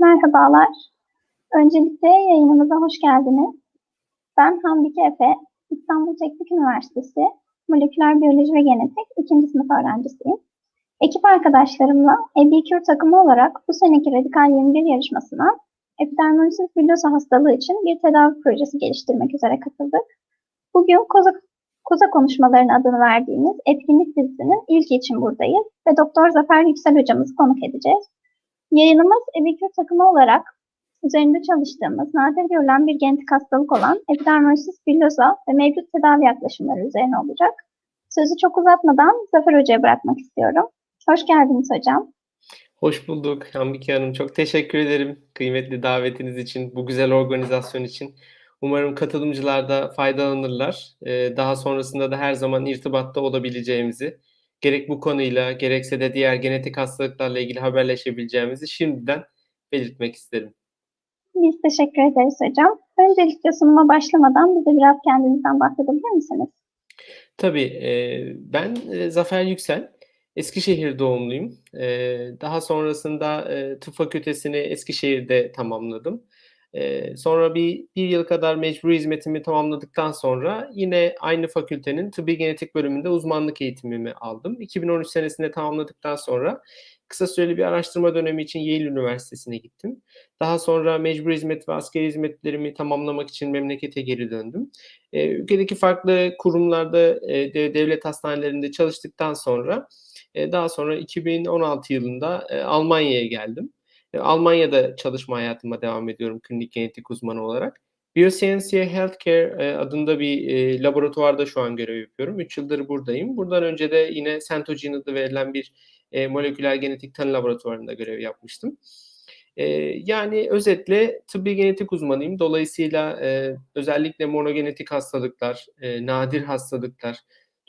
Merhabalar. Öncelikle yayınımıza hoş geldiniz. Ben Hambike Efe, İstanbul Teknik Üniversitesi Moleküler Biyoloji ve Genetik 2. sınıf öğrencisiyim. Ekip arkadaşlarımla EBQ takımı olarak bu seneki Radikal 21 yarışmasına epidermolisis bullosa hastalığı için bir tedavi projesi geliştirmek üzere katıldık. Bugün Koza, Koza konuşmalarının adını verdiğimiz etkinlik dizisinin ilk için buradayız ve Doktor Zafer Yüksel hocamızı konuk edeceğiz. Yayınımız EBQ takımı olarak üzerinde çalıştığımız nadir görülen bir genetik hastalık olan epidermolisis bullosa ve mevcut tedavi yaklaşımları üzerine olacak. Sözü çok uzatmadan Zafer Hoca'ya bırakmak istiyorum. Hoş geldiniz hocam. Hoş bulduk Hambike Hanım. Çok teşekkür ederim kıymetli davetiniz için, bu güzel organizasyon için. Umarım katılımcılar da faydalanırlar. Daha sonrasında da her zaman irtibatta olabileceğimizi, gerek bu konuyla gerekse de diğer genetik hastalıklarla ilgili haberleşebileceğimizi şimdiden belirtmek isterim. Biz teşekkür ederiz hocam. Öncelikle sunuma başlamadan bize biraz kendinizden bahsedebilir misiniz? Tabii. Ben Zafer Yüksel. Eskişehir doğumluyum. Daha sonrasında tıp fakültesini Eskişehir'de tamamladım. Sonra bir, bir yıl kadar mecburi hizmetimi tamamladıktan sonra yine aynı fakültenin tıbbi genetik bölümünde uzmanlık eğitimimi aldım. 2013 senesinde tamamladıktan sonra kısa süreli bir araştırma dönemi için Yale Üniversitesi'ne gittim. Daha sonra mecbur hizmet ve askeri hizmetlerimi tamamlamak için memlekete geri döndüm. ülkedeki farklı kurumlarda, devlet hastanelerinde çalıştıktan sonra daha sonra 2016 yılında Almanya'ya geldim. Almanya'da çalışma hayatıma devam ediyorum klinik genetik uzmanı olarak. Bioscientia Healthcare adında bir laboratuvarda şu an görev yapıyorum. 3 yıldır buradayım. Buradan önce de yine Centogene adı verilen bir moleküler genetik tanı laboratuvarında görev yapmıştım. Yani özetle tıbbi genetik uzmanıyım. Dolayısıyla özellikle monogenetik hastalıklar, nadir hastalıklar,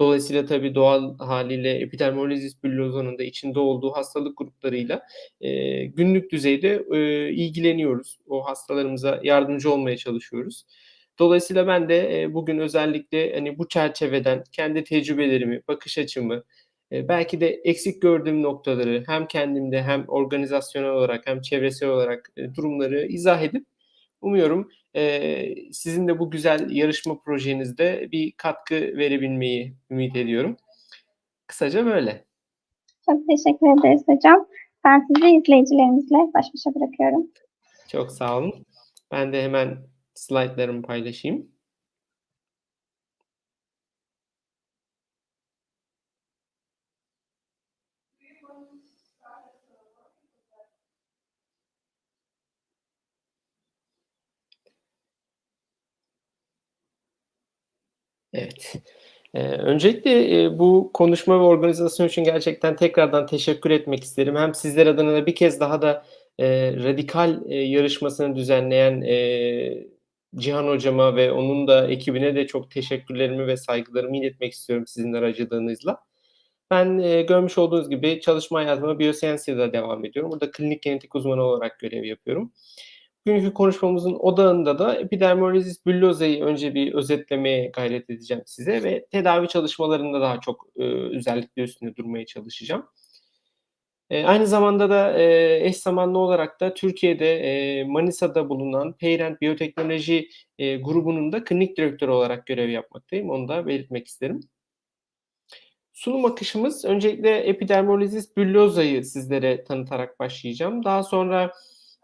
Dolayısıyla tabii doğal haliyle epidermolizis bullosa'nın da içinde olduğu hastalık gruplarıyla e, günlük düzeyde e, ilgileniyoruz. O hastalarımıza yardımcı olmaya çalışıyoruz. Dolayısıyla ben de e, bugün özellikle hani bu çerçeveden kendi tecrübelerimi, bakış açımı, e, belki de eksik gördüğüm noktaları hem kendimde hem organizasyonel olarak hem çevresel olarak e, durumları izah edip umuyorum e, sizin de bu güzel yarışma projenizde bir katkı verebilmeyi ümit ediyorum. Kısaca böyle. Çok teşekkür ederiz hocam. Ben sizi izleyicilerimizle baş başa bırakıyorum. Çok sağ olun. Ben de hemen slaytlarımı paylaşayım. Evet. Ee, öncelikle e, bu konuşma ve organizasyon için gerçekten tekrardan teşekkür etmek isterim. Hem sizler adına da bir kez daha da e, radikal e, yarışmasını düzenleyen e, Cihan hocama ve onun da ekibine de çok teşekkürlerimi ve saygılarımı iletmek istiyorum sizin aracılığınızla. Ben e, görmüş olduğunuz gibi çalışma hayatıma Bioscience'da devam ediyorum. Burada klinik genetik uzmanı olarak görev yapıyorum. Bugünkü konuşmamızın odağında da epidermolizis bullosa'yı önce bir özetlemeye gayret edeceğim size ve tedavi çalışmalarında daha çok e, özellikle üstünde durmaya çalışacağım. E, aynı zamanda da e, eş zamanlı olarak da Türkiye'de e, Manisa'da bulunan Payrent Biyoteknoloji e, grubunun da klinik direktörü olarak görev yapmaktayım. Onu da belirtmek isterim. Sunum akışımız öncelikle epidermolizis bullosa'yı sizlere tanıtarak başlayacağım. Daha sonra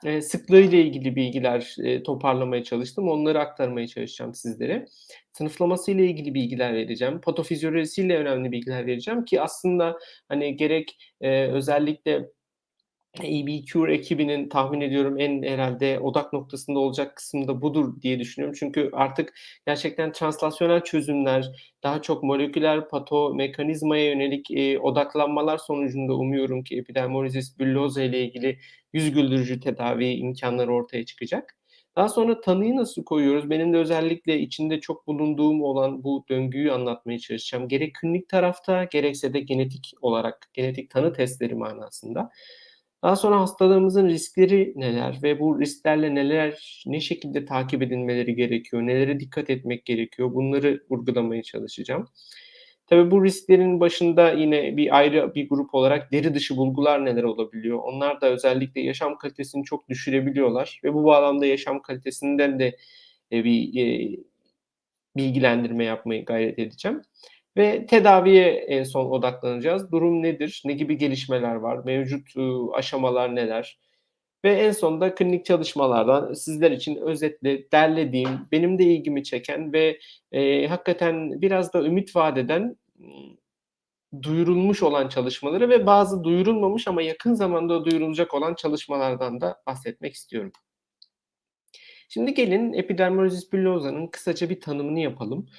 e, sıklığı ile ilgili bilgiler e, toparlamaya çalıştım. Onları aktarmaya çalışacağım sizlere. Sınıflaması ile ilgili bilgiler vereceğim. Patofizyolojisiyle önemli bilgiler vereceğim ki aslında hani gerek e, özellikle EB Cure ekibinin tahmin ediyorum en herhalde odak noktasında olacak kısım da budur diye düşünüyorum. Çünkü artık gerçekten translasyonel çözümler, daha çok moleküler pato mekanizmaya yönelik e, odaklanmalar sonucunda umuyorum ki epidermolizis bullosa ile ilgili yüz güldürücü tedavi imkanları ortaya çıkacak. Daha sonra tanıyı nasıl koyuyoruz? Benim de özellikle içinde çok bulunduğum olan bu döngüyü anlatmaya çalışacağım. Gerek klinik tarafta gerekse de genetik olarak, genetik tanı testleri manasında. Daha sonra hastalığımızın riskleri neler ve bu risklerle neler, ne şekilde takip edilmeleri gerekiyor, nelere dikkat etmek gerekiyor bunları vurgulamaya çalışacağım. Tabii bu risklerin başında yine bir ayrı bir grup olarak deri dışı bulgular neler olabiliyor? Onlar da özellikle yaşam kalitesini çok düşürebiliyorlar ve bu bağlamda yaşam kalitesinden de, eee, bir, eee, bilgilendirme yapmaya gayret edeceğim ve tedaviye en son odaklanacağız. Durum nedir? Ne gibi gelişmeler var? Mevcut, ııı, aşamalar neler? Ve en sonunda klinik çalışmalardan sizler için özetle derlediğim, benim de ilgimi çeken ve, eee, hakikaten biraz da ümit vaat eden, ımm, duyurulmuş olan çalışmaları ve bazı duyurulmamış ama yakın zamanda duyurulacak olan çalışmalardan da bahsetmek istiyorum. Şimdi gelin epidermolizis bullosa'nın kısaca bir tanımını yapalım.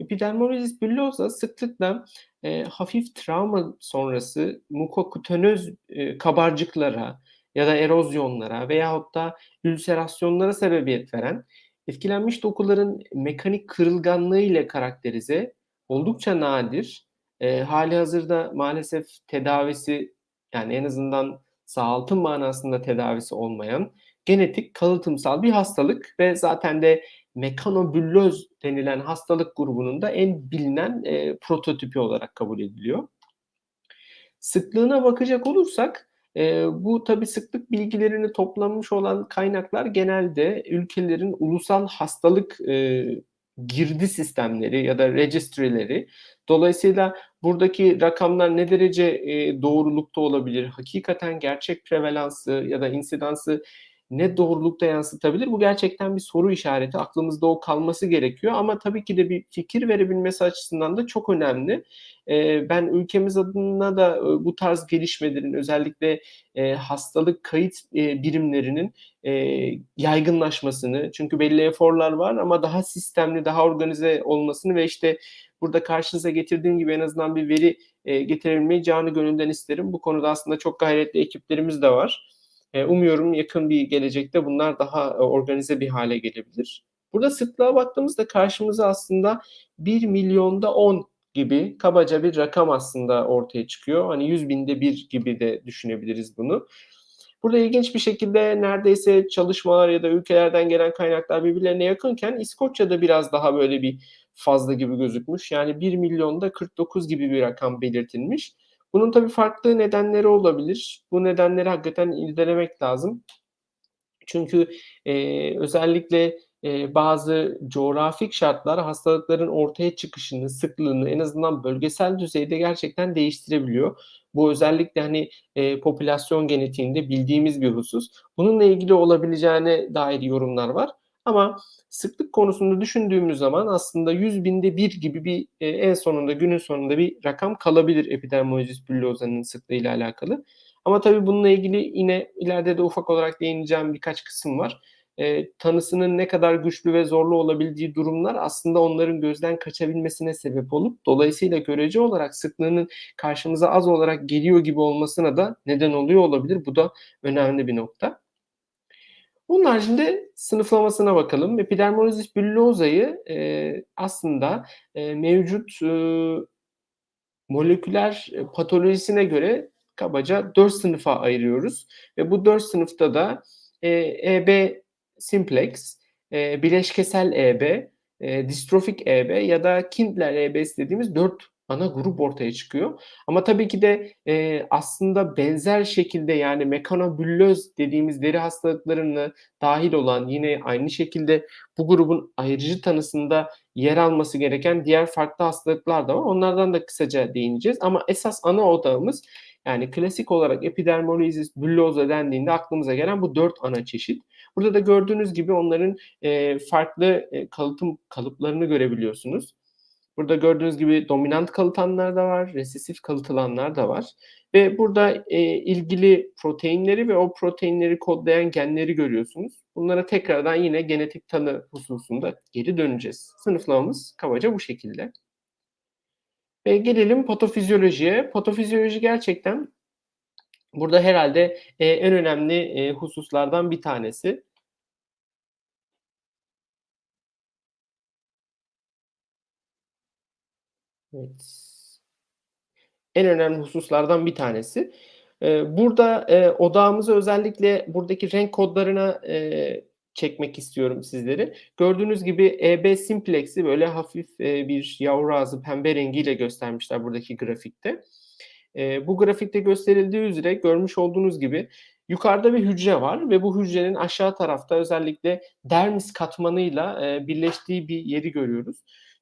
Epidermolizis bullosa sıklıkla, eee, hafif travma sonrası mukokutanöz, eee, kabarcıklara ya da erozyonlara veyahut da ülserasyonlara sebebiyet veren, etkilenmiş dokuların mekanik kırılganlığı ile karakterize, oldukça nadir, eee, hâlihazırda maalesef tedavisi, yani en azından sağaltım manasında tedavisi olmayan genetik kalıtımsal bir hastalık ve zaten de mekanobüllöz denilen hastalık grubunun da en bilinen, eee, prototipi olarak kabul ediliyor. Sıklığına bakacak olursak, eee, bu tabii sıklık bilgilerini toplamış olan kaynaklar genelde ülkelerin ulusal hastalık, eee, girdi sistemleri ya da registry'leri. Dolayısıyla buradaki rakamlar ne derece, eee, doğrulukta olabilir? Hakikaten gerçek prevalansı ya da insidansı ne doğrulukta yansıtabilir? Bu gerçekten bir soru işareti. Aklımızda o kalması gerekiyor ama tabii ki de bir fikir verebilmesi açısından da çok önemli. Eee, ben ülkemiz adına da, ııı, bu tarz gelişmelerin özellikle, eee, hastalık kayıt, eee, birimlerinin, yaygınlaşmasını çünkü belli eforlar var ama daha sistemli, daha organize olmasını ve işte burada karşınıza getirdiğim gibi en azından bir veri, getirebilmeyi canı gönülden isterim. Bu konuda aslında çok gayretli ekiplerimiz de var. Eee, umuyorum yakın bir gelecekte bunlar daha, eee, organize bir hâle gelebilir. Burada sıklığa baktığımızda karşımıza aslında 1.000.000'da 10 gibi kabaca bir rakam aslında ortaya çıkıyor. Hani 100.000'de 1 gibi de düşünebiliriz bunu. Burada ilginç bir şekilde neredeyse çalışmalar ya da ülkelerden gelen kaynaklar birbirlerine yakınken İskoçya'da biraz daha böyle bir fazla gibi gözükmüş. Yani 1.000.000'da 49 gibi bir rakam belirtilmiş. Bunun tabii farklı nedenleri olabilir. Bu nedenleri hakikaten irdelemek lazım. Çünkü, eee, özellikle, eee, bazı coğrafik şartlar hastalıkların ortaya çıkışını, sıklığını en azından bölgesel düzeyde gerçekten değiştirebiliyor. Bu özellikle, hani, eee, popülasyon genetiğinde bildiğimiz bir husus. Bununla ilgili olabileceğine dair yorumlar var ama sıklık konusunu düşündüğümüz zaman aslında 100.000'de 1 gibi bir, eee, en sonunda günün sonunda bir rakam kalabilir epidermolizis bullosa'nın sıklığıyla alakalı. Ama tabii bununla ilgili yine ileride de ufak olarak değineceğim birkaç kısım var. Eee, tanısının ne kadar güçlü ve zorlu olabildiği durumlar aslında onların gözden kaçabilmesine sebep olup dolayısıyla görece olarak sıklığının karşımıza az olarak geliyor gibi olmasına da neden oluyor olabilir. Bu da önemli bir nokta. Bunun haricinde sınıflamasına bakalım. Epidermolizis bullosa'yı, eee, aslında, eee, mevcut, ııı, moleküler, eee, patolojisine göre kabaca 4 sınıfa ayırıyoruz ve bu 4 sınıfta da, eee, EB simplex, eee, bileşkesel EB, eee, distrofik EB ya da Kindler EB'si dediğimiz 4 ana grup ortaya çıkıyor. Ama tabii ki de, eee, aslında benzer şekilde yani mekanobüllöz dediğimiz deri hastalıklarına dâhil olan yine aynı şekilde bu grubun ayrıcı tanısında yer alması gereken diğer farklı hastalıklar da var. Onlardan da kısaca değineceğiz ama esas ana odağımız yani klasik olarak epidermolizis bullosa dendiğinde aklımıza gelen bu 4 ana çeşit. Burada da gördüğünüz gibi onların, eee, farklı, eee, kalıtım kalıplarını görebiliyorsunuz. Burada gördüğünüz gibi dominant kalıtanlar da var, resesif kalıtılanlar da var ve burada, eee, ilgili proteinleri ve o proteinleri kodlayan genleri görüyorsunuz. Bunlara tekrardan yine genetik tanı hususunda geri döneceğiz. Sınıflamamız kabaca bu şekilde. Ve gelelim patofizyolojiye. Patofizyoloji gerçekten burada herhâlde, eee, en önemli, eee, hususlardan bir tanesi. Evet. En önemli hususlardan bir tanesi. Burada, eee, odağımızı özellikle buradaki renk kodlarına, eee, çekmek istiyorum sizleri. Gördüğünüz gibi EB simplex'i böyle hafif e, bir yavru ağzı pembe rengiyle göstermişler buradaki grafikte. E, bu grafikte gösterildiği üzere görmüş olduğunuz gibi yukarıda bir hücre var ve bu hücrenin aşağı tarafta özellikle dermis katmanıyla e, birleştiği bir yeri görüyoruz.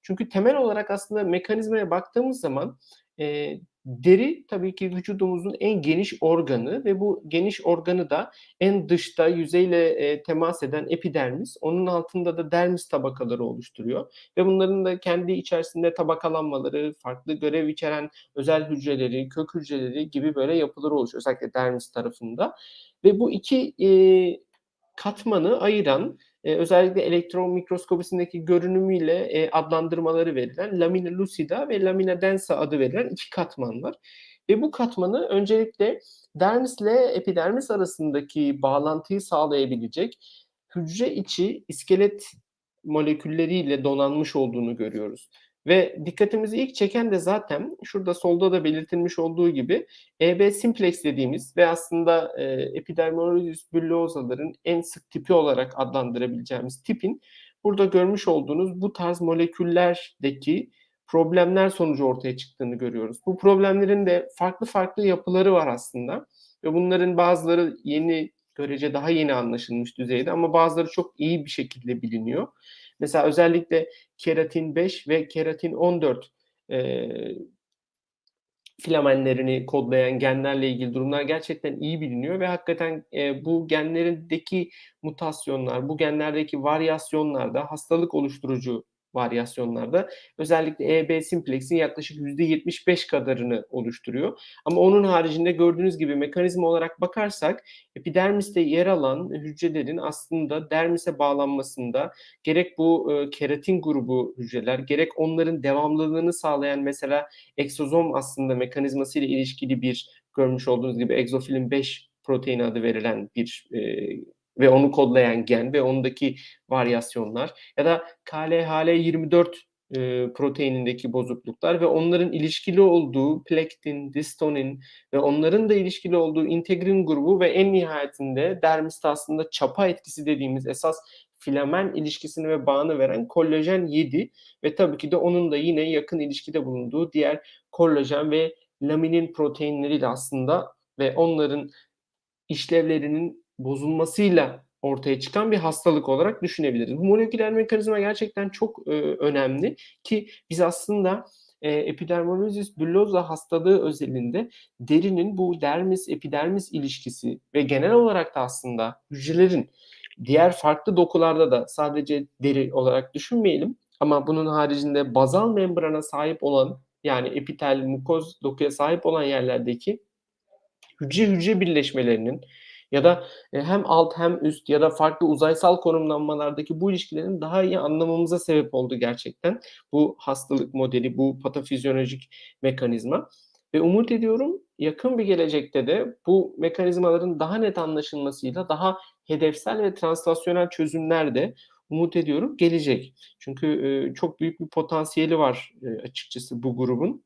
Çünkü temel olarak aslında mekanizmaya baktığımız zaman e, deri tabii ki vücudumuzun en geniş organı ve bu geniş organı da en dışta yüzeyle e, temas eden epidermis, onun altında da dermis tabakaları oluşturuyor ve bunların da kendi içerisinde tabakalanmaları, farklı görev içeren özel hücreleri, kök hücreleri gibi böyle yapıları oluşuyor özellikle dermis tarafında ve bu iki e, katmanı ayıran e, özellikle elektron mikroskopisindeki görünümüyle e, adlandırmaları verilen lamina lucida ve lamina densa adı verilen iki katman var. Ve bu katmanı öncelikle dermisle epidermis arasındaki bağlantıyı sağlayabilecek hücre içi iskelet molekülleriyle donanmış olduğunu görüyoruz. Ve dikkatimizi ilk çeken de zaten şurada solda da belirtilmiş olduğu gibi EB simplex dediğimiz ve aslında e, epidermolizis bullosaların en sık tipi olarak adlandırabileceğimiz tipin burada görmüş olduğunuz bu tarz moleküllerdeki problemler sonucu ortaya çıktığını görüyoruz. Bu problemlerin de farklı farklı yapıları var aslında ve bunların bazıları yeni görece daha yeni anlaşılmış düzeyde ama bazıları çok iyi bir şekilde biliniyor. Mesela özellikle keratin 5 ve keratin 14 e, filamenlerini kodlayan genlerle ilgili durumlar gerçekten iyi biliniyor ve hakikaten e, bu genlerindeki mutasyonlar, bu genlerdeki varyasyonlarda hastalık oluşturucu varyasyonlarda özellikle EB simplex'in yaklaşık %75 kadarını oluşturuyor. Ama onun haricinde gördüğünüz gibi mekanizma olarak bakarsak epidermiste yer alan hücrelerin aslında dermise bağlanmasında gerek bu e, keratin grubu hücreler gerek onların devamlılığını sağlayan mesela eksozom aslında mekanizması ile ilişkili bir görmüş olduğunuz gibi egzofilin 5 protein adı verilen bir e, ve onu kodlayan gen ve ondaki varyasyonlar ya da KLHL24 e, proteinindeki bozukluklar ve onların ilişkili olduğu plektin, distonin ve onların da ilişkili olduğu integrin grubu ve en nihayetinde dermiste aslında çapa etkisi dediğimiz esas filamen ilişkisini ve bağını veren kollajen 7 ve tabii ki de onun da yine yakın ilişkide bulunduğu diğer kollajen ve laminin proteinleriyle aslında ve onların işlevlerinin bozulmasıyla ortaya çıkan bir hastalık olarak düşünebiliriz. Bu moleküler mekanizma gerçekten çok e, önemli ki biz aslında e, epidermolizis bullosa hastalığı özelinde derinin bu dermis epidermis ilişkisi ve genel olarak da aslında hücrelerin diğer farklı dokularda da sadece deri olarak düşünmeyelim ama bunun haricinde bazal membrana sahip olan yani epitel mukoz dokuya sahip olan yerlerdeki hücre hücre birleşmelerinin ya da e, hem alt hem üst ya da farklı uzaysal konumlanmalardaki bu ilişkilerin daha iyi anlamamıza sebep oldu gerçekten. Bu hastalık modeli, bu patofizyolojik mekanizma. Ve umut ediyorum yakın bir gelecekte de bu mekanizmaların daha net anlaşılmasıyla daha hedefsel ve translasyonel çözümler de umut ediyorum gelecek. Çünkü e, çok büyük bir potansiyeli var e, açıkçası bu grubun.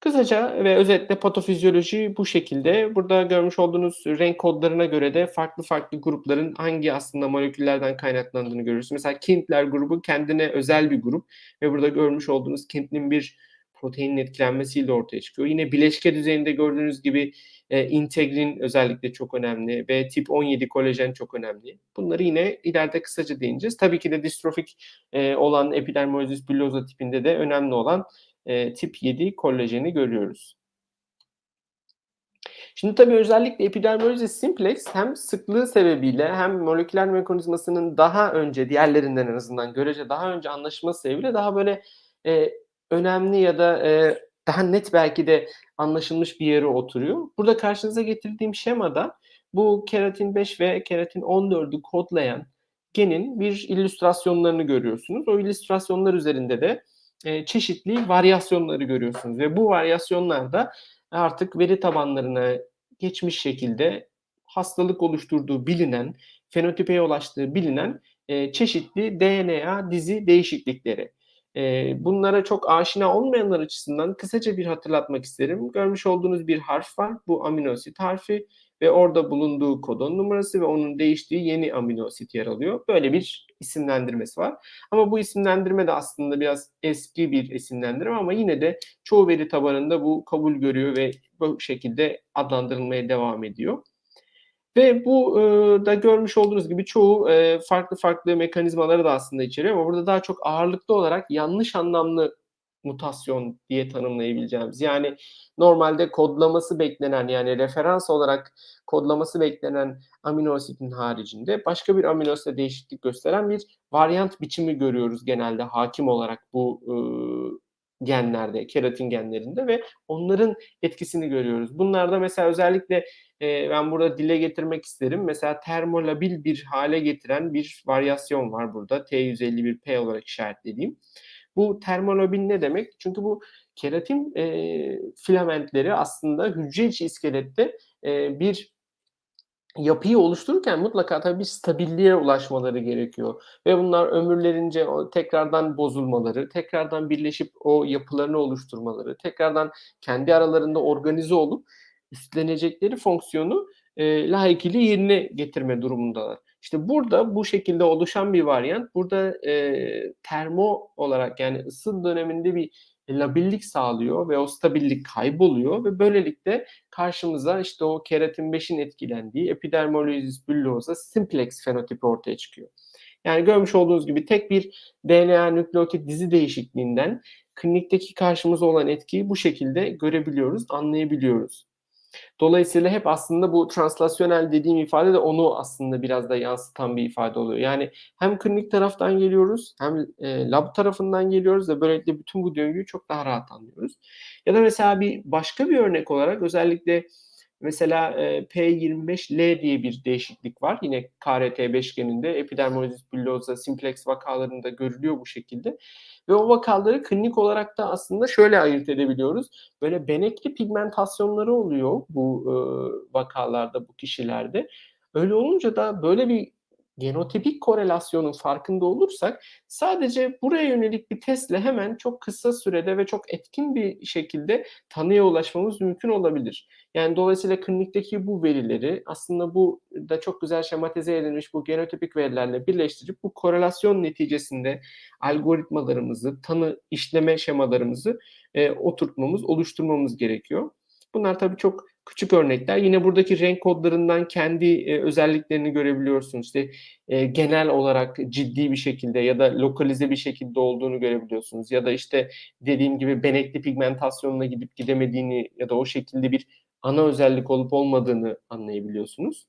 Kısaca ve özetle patofizyoloji bu şekilde. Burada görmüş olduğunuz renk kodlarına göre de farklı farklı grupların hangi aslında moleküllerden kaynaklandığını görüyoruz. Mesela Kintler grubu kendine özel bir grup ve burada görmüş olduğunuz Kint'in bir proteinin etkilenmesiyle ortaya çıkıyor. Yine bileşke düzeyinde gördüğünüz gibi e, integrin özellikle çok önemli ve tip 17 kolajen çok önemli. Bunları yine ileride kısaca değineceğiz. Tabii ki de distrofik e, olan epidermolizis bullosa tipinde de önemli olan e, tip 7 kolajeni görüyoruz. Şimdi tabii özellikle epidermolizis simplex hem sıklığı sebebiyle hem moleküler mekanizmasının daha önce diğerlerinden en azından görece daha önce anlaşılması sebebiyle daha böyle e, önemli ya da e, daha net belki de anlaşılmış bir yere oturuyor. Burada karşınıza getirdiğim şemada bu keratin 5 ve keratin 14'ü kodlayan genin bir illüstrasyonlarını görüyorsunuz. O illüstrasyonlar üzerinde de e, çeşitli varyasyonları görüyorsunuz ve bu varyasyonlarda artık veri tabanlarına geçmiş şekilde hastalık oluşturduğu bilinen, fenotipeye ulaştığı bilinen e, çeşitli DNA dizi değişiklikleri. Eee, bunlara çok aşina olmayanlar açısından kısaca bir hatırlatmak isterim. Görmüş olduğunuz bir harf var. Bu amino asit harfi ve orada bulunduğu kodon numarası ve onun değiştiği yeni amino asit yer alıyor. Böyle bir isimlendirmesi var. Ama bu isimlendirme de aslında biraz eski bir isimlendirme ama yine de çoğu veri tabanında bu kabul görüyor ve bu şekilde adlandırılmaya devam ediyor. Ve bu e, da görmüş olduğunuz gibi çoğu e, farklı farklı mekanizmaları da aslında içeriyor ama burada daha çok ağırlıklı olarak yanlış anlamlı mutasyon diye tanımlayabileceğimiz. Yani normalde kodlaması beklenen yani referans olarak kodlaması beklenen amino asitin haricinde başka bir amino asite değişiklik gösteren bir varyant biçimi görüyoruz genelde hakim olarak bu e, genlerde, keratin genlerinde ve onların etkisini görüyoruz. Bunlarda mesela özellikle e, ben burada dile getirmek isterim. Mesela termolabil bir hale getiren bir varyasyon var burada. T151P olarak işaretlediğim. Bu termolabil ne demek? Çünkü bu keratin e, filamentleri aslında hücre içi iskelette e, bir yapıyı oluştururken mutlaka tabii bir stabilliğe ulaşmaları gerekiyor. Ve bunlar ömürlerince tekrardan bozulmaları, tekrardan birleşip o yapılarını oluşturmaları, tekrardan kendi aralarında organize olup üstlenecekleri fonksiyonu e, layıkıyla yerine getirme durumundalar. İşte burada bu şekilde oluşan bir varyant burada e, termo olarak yani ısı döneminde bir labillik sağlıyor ve o stabillik kayboluyor ve böylelikle karşımıza işte o keratin 5'in etkilendiği epidermolizis bullosa simplex fenotipi ortaya çıkıyor. Yani görmüş olduğunuz gibi tek bir DNA nükleotit dizi değişikliğinden klinikteki karşımıza olan etkiyi bu şekilde görebiliyoruz, anlayabiliyoruz. Dolayısıyla hep aslında bu translasyonel dediğim ifade de onu aslında biraz da yansıtan bir ifade oluyor. Yani hem klinik taraftan geliyoruz hem e, lab tarafından geliyoruz ve böylelikle bütün bu döngüyü çok daha rahat anlıyoruz. Ya da mesela bir başka bir örnek olarak özellikle Mesela e, P25L diye bir değişiklik var. Yine KRT beşgeninde epidermolizis bullosa simplex vakalarında görülüyor bu şekilde. Ve o vakaları klinik olarak da aslında şöyle ayırt edebiliyoruz. Böyle benekli pigmentasyonları oluyor bu e, vakalarda, bu kişilerde. Öyle olunca da böyle bir genotipik korelasyonun farkında olursak sadece buraya yönelik bir testle hemen çok kısa sürede ve çok etkin bir şekilde tanıya ulaşmamız mümkün olabilir. Yani dolayısıyla klinikteki bu verileri aslında bu da çok güzel şematize edilmiş bu genotipik verilerle birleştirip bu korelasyon neticesinde algoritmalarımızı, tanı işleme şemalarımızı e, oturtmamız, oluşturmamız gerekiyor. Bunlar tabii çok küçük örnekler. Yine buradaki renk kodlarından kendi e, özelliklerini görebiliyorsunuz. İşte e, genel olarak ciddi bir şekilde ya da lokalize bir şekilde olduğunu görebiliyorsunuz. Ya da işte dediğim gibi benekli pigmentasyonuna gidip gidemediğini ya da o şekilde bir ana özellik olup olmadığını anlayabiliyorsunuz.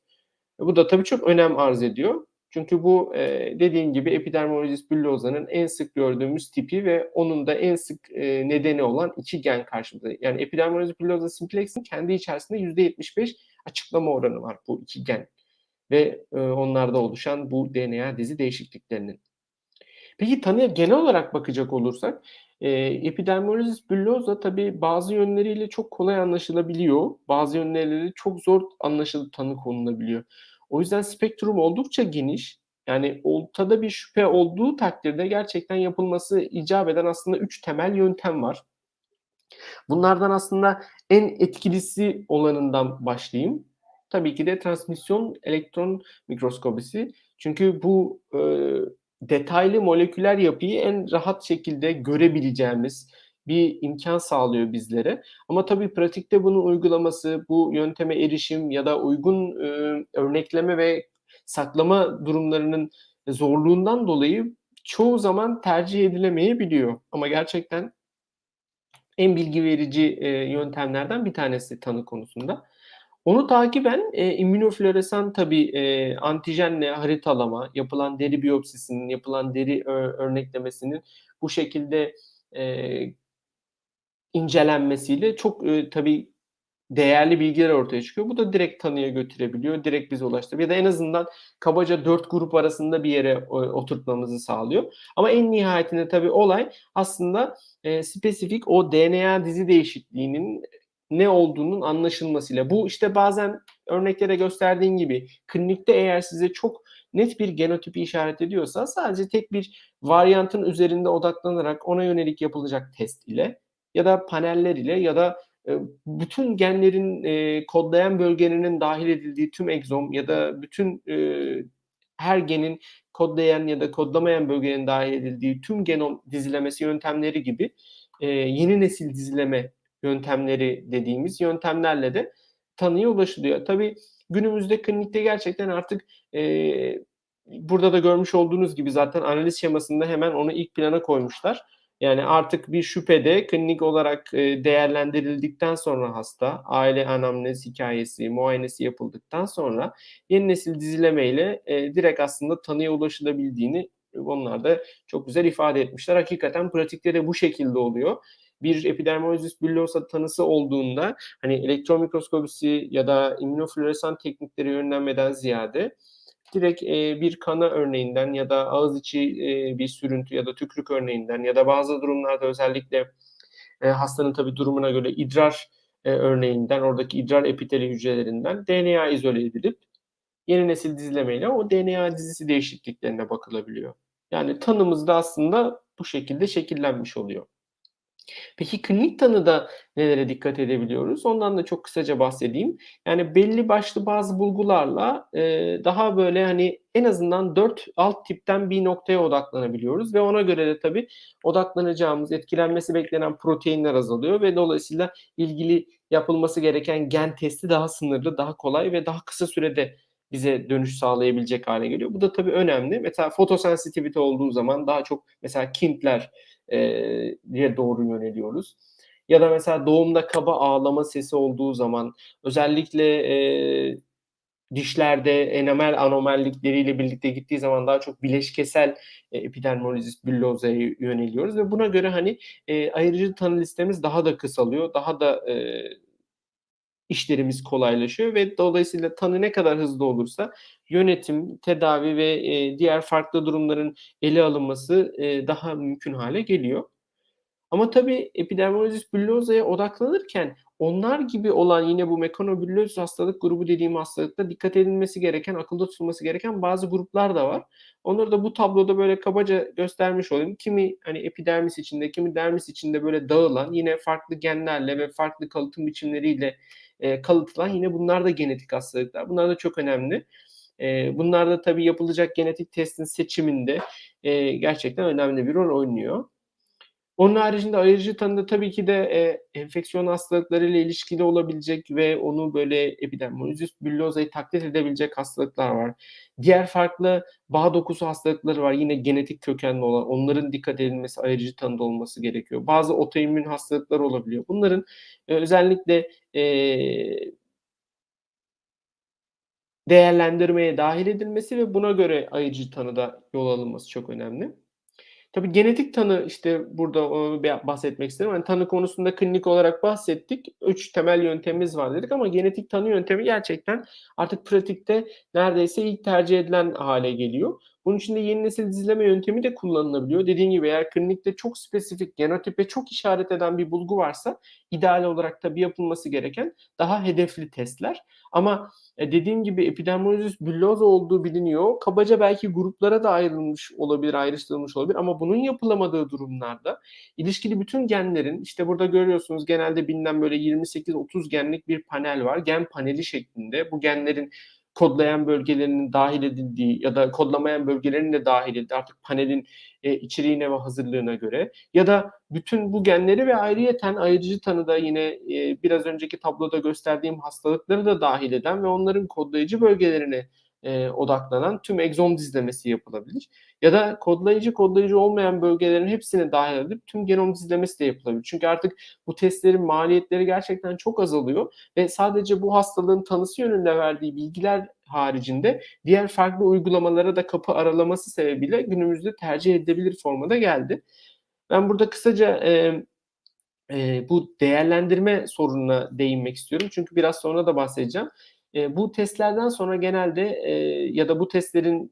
Bu da tabii çok önem arz ediyor. Çünkü bu e, dediğim gibi epidermolizis bullosa'nın en sık gördüğümüz tipi ve onun da en sık e, nedeni olan iki gen karşımızda. Yani epidermolizis bullosa simplex'in kendi içerisinde %75 açıklama oranı var bu iki gen ve e, onlarda oluşan bu DNA dizi değişikliklerinin. Peki tanıya genel olarak bakacak olursak e, epidermolizis bullosa tabii bazı yönleriyle çok kolay anlaşılabiliyor. Bazı yönleriyle çok zor anlaşılıp tanı konulabiliyor. O yüzden spektrum oldukça geniş. Yani ortada bir şüphe olduğu takdirde gerçekten yapılması icap eden aslında üç temel yöntem var. Bunlardan aslında en etkilisi olanından başlayayım. Tabii ki de transmisyon elektron mikroskobisi. Çünkü bu e, detaylı moleküler yapıyı en rahat şekilde görebileceğimiz, bir imkan sağlıyor bizlere. Ama tabii pratikte bunun uygulaması, bu yönteme erişim ya da uygun e, örnekleme ve saklama durumlarının zorluğundan dolayı çoğu zaman tercih edilemeyebiliyor. Ama gerçekten en bilgi verici e, yöntemlerden bir tanesi tanı konusunda. Onu takiben e, immünofloresan tabii e, antijenle haritalama, yapılan deri biyopsisinin, yapılan deri ö, örneklemesinin bu şekilde e, incelenmesiyle çok e, tabii değerli bilgiler ortaya çıkıyor. Bu da direkt tanıya götürebiliyor, direkt bize ulaştırıyor. Ya da en azından kabaca dört grup arasında bir yere e, oturtmamızı sağlıyor. Ama en nihayetinde tabii olay aslında e, spesifik o DNA dizi değişikliğinin ne olduğunun anlaşılmasıyla. Bu işte bazen örneklere gösterdiğin gibi klinikte eğer size çok net bir genotipi işaret ediyorsa sadece tek bir varyantın üzerinde odaklanarak ona yönelik yapılacak test ile ya da paneller ile ya da e, bütün genlerin e, kodlayan bölgelerinin dahil edildiği tüm egzom ya da bütün e, her genin kodlayan ya da kodlamayan bölgenin dahil edildiği tüm genom dizilemesi yöntemleri gibi yeni nesil dizileme yöntemleri dediğimiz yöntemlerle de tanıya ulaşılıyor. Tabii günümüzde klinikte gerçekten artık e, burada da görmüş olduğunuz gibi zaten analiz şemasında hemen onu ilk plana koymuşlar. Yani artık bir şüphede klinik olarak e, değerlendirildikten sonra hasta, aile anamnez hikayesi, muayenesi yapıldıktan sonra yeni nesil dizilemeyle e, direkt aslında tanıya ulaşılabildiğini onlar da çok güzel ifade etmişler. Hakikaten pratikte de bu şekilde oluyor bir epidermolizis bullosa tanısı olduğunda hani elektron mikroskopisi ya da immünofluoresan teknikleri yönlenmeden ziyade direkt e, bir kana örneğinden ya da ağız içi e, bir sürüntü ya da tükrük örneğinden ya da bazı durumlarda özellikle e, hastanın tabi durumuna göre idrar e, örneğinden oradaki idrar epiteli hücrelerinden DNA izole edilip yeni nesil dizilemeyle o DNA dizisi değişikliklerine bakılabiliyor. Yani tanımız da aslında bu şekilde şekillenmiş oluyor. Peki klinik tanıda nelere dikkat edebiliyoruz? Ondan da çok kısaca bahsedeyim. Yani belli başlı bazı bulgularla e, daha böyle hani en azından 4 alt tipten bir noktaya odaklanabiliyoruz ve ona göre de tabii odaklanacağımız, etkilenmesi beklenen proteinler azalıyor ve dolayısıyla ilgili yapılması gereken gen testi daha sınırlı, daha kolay ve daha kısa sürede bize dönüş sağlayabilecek hale geliyor. Bu da tabii önemli. Mesela fotosensitivite olduğu zaman daha çok mesela kintler diye doğru yöneliyoruz. Ya da mesela doğumda kaba ağlama sesi olduğu zaman özellikle e, dişlerde enamel anomallikleriyle birlikte gittiği zaman daha çok bileşkesel e, epidermolizis bullosa'ya yöneliyoruz ve buna göre hani e, ayırıcı tanı listemiz daha da kısalıyor, daha da e, işlerimiz kolaylaşıyor ve dolayısıyla tanı ne kadar hızlı olursa yönetim, tedavi ve e, diğer farklı durumların ele alınması e, daha mümkün hale geliyor. Ama tabii epidermolizis bullosa'ya odaklanırken onlar gibi olan yine bu mekanobullozis hastalık grubu dediğim hastalıkta dikkat edilmesi gereken, akılda tutulması gereken bazı gruplar da var. Onları da bu tabloda böyle kabaca göstermiş olayım. Kimi hani epidermis içinde, kimi dermis içinde böyle dağılan yine farklı genlerle ve farklı kalıtım biçimleriyle e, kalıtılan yine bunlar da genetik hastalıklar. Bunlar da çok önemli. E, bunlar da tabii yapılacak genetik testin seçiminde e, gerçekten önemli bir rol oynuyor. Onun haricinde ayırıcı tanıda tabii ki de e, enfeksiyon hastalıklarıyla ilişkili olabilecek ve onu böyle epidermolizis bullosa'yı taklit edebilecek hastalıklar var. Diğer farklı bağ dokusu hastalıkları var. Yine genetik kökenli olan onların dikkat edilmesi ayırıcı tanıda olması gerekiyor. Bazı otoimmün hastalıklar olabiliyor. Bunların e, özellikle e, değerlendirmeye dahil edilmesi ve buna göre ayırıcı tanıda yol alınması çok önemli. Tabii genetik tanı işte burada bahsetmek istedim. Yani tanı konusunda klinik olarak bahsettik. Üç temel yöntemimiz var dedik ama genetik tanı yöntemi gerçekten artık pratikte neredeyse ilk tercih edilen hale geliyor. Bunun için de yeni nesil dizileme yöntemi de kullanılabiliyor. Dediğim gibi eğer klinikte çok spesifik genotipe çok işaret eden bir bulgu varsa ideal olarak tabii yapılması gereken daha hedefli testler. Ama e, dediğim gibi epidermolizis bulloza olduğu biliniyor. Kabaca belki gruplara da ayrılmış olabilir, ayrıştırılmış olabilir ama bunun yapılamadığı durumlarda ilişkili bütün genlerin işte burada görüyorsunuz genelde bilinen böyle 28-30 genlik bir panel var. Gen paneli şeklinde. Bu genlerin kodlayan bölgelerinin dahil edildiği ya da kodlamayan bölgelerinin de dahil edildiği artık panelin e, içeriğine ve hazırlığına göre ya da bütün bu genleri ve ayrıyeten ayırıcı tanıda yine e, biraz önceki tabloda gösterdiğim hastalıkları da dahil eden ve onların kodlayıcı bölgelerine e, odaklanan tüm egzom dizlemesi yapılabilir. Ya da kodlayıcı kodlayıcı olmayan bölgelerin hepsini dahil edip tüm genom dizlemesi de yapılabilir. Çünkü artık bu testlerin maliyetleri gerçekten çok azalıyor ve sadece bu hastalığın tanısı yönünde verdiği bilgiler haricinde diğer farklı uygulamalara da kapı aralaması sebebiyle günümüzde tercih edilebilir formada geldi. Ben burada kısaca e, e, bu değerlendirme sorununa değinmek istiyorum. Çünkü biraz sonra da bahsedeceğim. E, bu testlerden sonra genelde e, ya da bu testlerin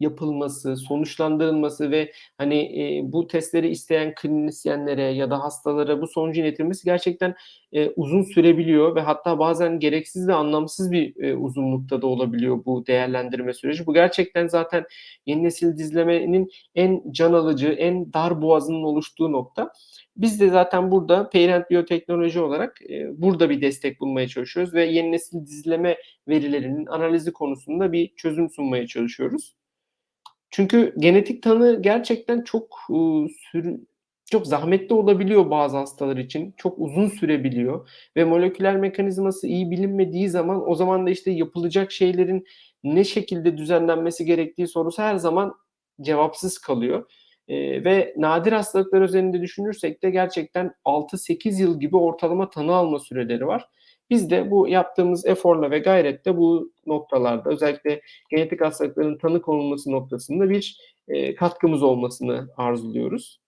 yapılması, sonuçlandırılması ve hani e, bu testleri isteyen klinisyenlere ya da hastalara bu sonucu iletilmesi gerçekten e, uzun sürebiliyor ve hatta bazen gereksiz ve anlamsız bir e, uzunlukta da olabiliyor bu değerlendirme süreci. Bu gerçekten zaten yeni nesil dizlemenin en can alıcı, en dar boğazının oluştuğu nokta. Biz de zaten burada Parent Biyoteknoloji olarak e, burada bir destek bulmaya çalışıyoruz ve yeni nesil dizleme verilerinin analizi konusunda bir çözüm sunmaya çalışıyoruz. Çünkü genetik tanı gerçekten çok çok zahmetli olabiliyor bazı hastalar için. Çok uzun sürebiliyor ve moleküler mekanizması iyi bilinmediği zaman o zaman da işte yapılacak şeylerin ne şekilde düzenlenmesi gerektiği sorusu her zaman cevapsız kalıyor. E, ve nadir hastalıklar üzerinde düşünürsek de gerçekten 6-8 yıl gibi ortalama tanı alma süreleri var. Biz de bu yaptığımız eforla ve gayretle bu noktalarda özellikle genetik hastalıkların tanı konulması noktasında bir e, katkımız olmasını arzuluyoruz.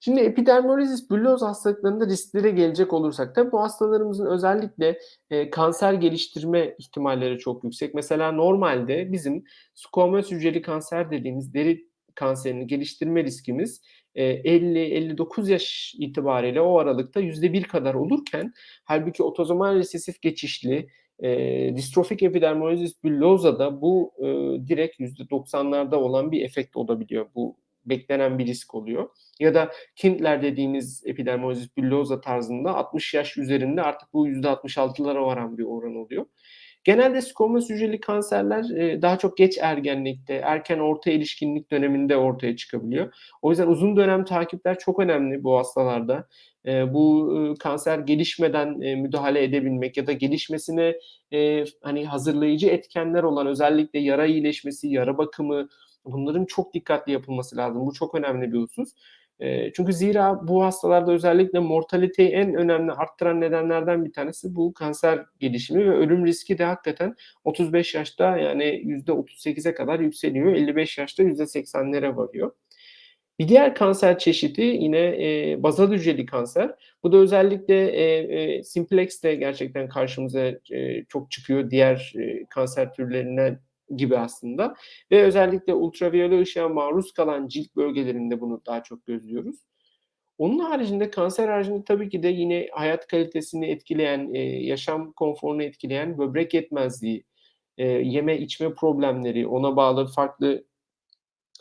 Şimdi epidermolizis bulloz hastalıklarında risklere gelecek olursak tabii bu hastalarımızın özellikle e, kanser geliştirme ihtimalleri çok yüksek. Mesela normalde bizim squamöz hücreli kanser dediğimiz deri kanserini geliştirme riskimiz 50-59 e, yaş itibariyle o aralıkta %1 kadar olurken halbuki otozomal resesif geçişli e, distrofik epidermolizis bullosa'da bu e, direkt %90'larda olan bir efekt olabiliyor. Bu beklenen bir risk oluyor. Ya da Kindler dediğimiz epidermolizis bullosa tarzında 60 yaş üzerinde artık bu %66'lara varan bir oran oluyor. Genelde skomos hücreli kanserler e, daha çok geç ergenlikte, erken orta erişkinlik döneminde ortaya çıkabiliyor. O yüzden uzun dönem takipler çok önemli bu hastalarda. E, bu e, kanser gelişmeden müdahale edebilmek ya da gelişmesine hani hazırlayıcı etkenler olan özellikle yara iyileşmesi, yara bakımı bunların çok dikkatli yapılması lazım. Bu çok önemli bir husus çünkü zira bu hastalarda özellikle mortaliteyi en önemli arttıran nedenlerden bir tanesi bu kanser gelişimi ve ölüm riski de hakikaten 35 yaşta yani %38'e kadar yükseliyor. 55 yaşta %80'lere varıyor. Bir diğer kanser çeşidi yine e, bazal hücreli kanser. Bu da özellikle e, e, simplex'te gerçekten karşımıza e, çok çıkıyor diğer e, kanser türlerinden gibi aslında. Ve özellikle ultraviyole ışığa maruz kalan cilt bölgelerinde bunu daha çok gözlüyoruz. Onun haricinde kanser haricinde tabii ki de yine hayat kalitesini etkileyen, e, yaşam konforunu etkileyen böbrek yetmezliği, e, yeme içme problemleri, ona bağlı farklı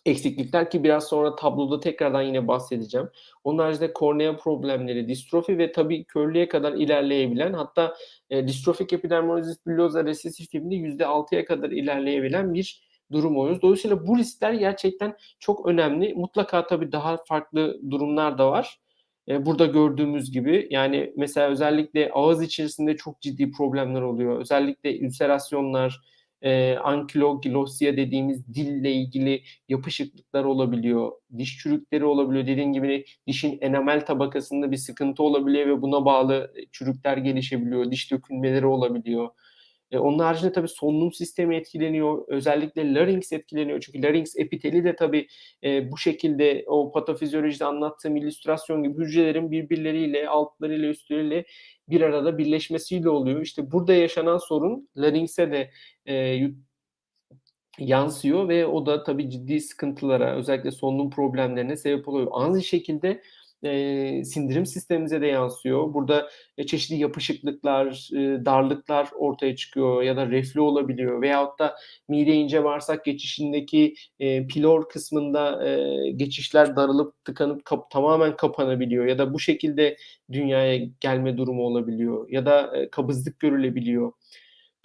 eksiklikler ki biraz sonra tabloda tekrardan yine bahsedeceğim. Onun haricinde kornea problemleri, distrofi ve tabii körlüğe kadar ilerleyebilen hatta e, distrofik epidermolizis bullosa resesif tipinde %6'ya kadar ilerleyebilen bir durum oluyoruz. Dolayısıyla bu riskler gerçekten çok önemli. Mutlaka tabii daha farklı durumlar da var. E, burada gördüğümüz gibi yani mesela özellikle ağız içerisinde çok ciddi problemler oluyor. Özellikle ülserasyonlar, e, ankiloglosia dediğimiz dille ilgili yapışıklıklar olabiliyor. Diş çürükleri olabiliyor. Dediğim gibi dişin enamel tabakasında bir sıkıntı olabiliyor ve buna bağlı çürükler gelişebiliyor. Diş dökülmeleri olabiliyor. E, onun haricinde tabii solunum sistemi etkileniyor. Özellikle larynx etkileniyor. Çünkü larynx epiteli de tabii e, bu şekilde o patofizyolojide anlattığım illüstrasyon gibi hücrelerin birbirleriyle, altlarıyla, üstleriyle bir arada birleşmesiyle oluyor. İşte burada yaşanan sorun larynx'e de e, yansıyor ve o da tabii ciddi sıkıntılara, özellikle solunum problemlerine sebep oluyor. Aynı şekilde e, sindirim sistemimize de yansıyor. Burada e, çeşitli yapışıklıklar, e, darlıklar ortaya çıkıyor ya da reflü olabiliyor veyahut da mide ince bağırsak geçişindeki e, pilor kısmında e, geçişler darılıp tıkanıp kap, tamamen kapanabiliyor ya da bu şekilde dünyaya gelme durumu olabiliyor ya da e, kabızlık görülebiliyor.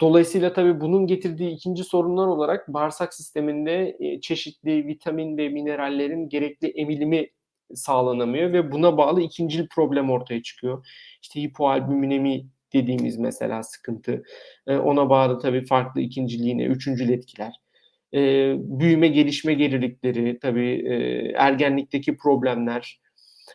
Dolayısıyla tabii bunun getirdiği ikinci sorunlar olarak bağırsak sisteminde e, çeşitli vitamin ve minerallerin gerekli emilimi sağlanamıyor ve buna bağlı ikincil problem ortaya çıkıyor. İşte hipoalbuminemi dediğimiz mesela sıkıntı. E, ona bağlı tabii farklı ikincil yine üçüncül etkiler. E, büyüme gelişme gerilikleri tabii e, ergenlikteki problemler.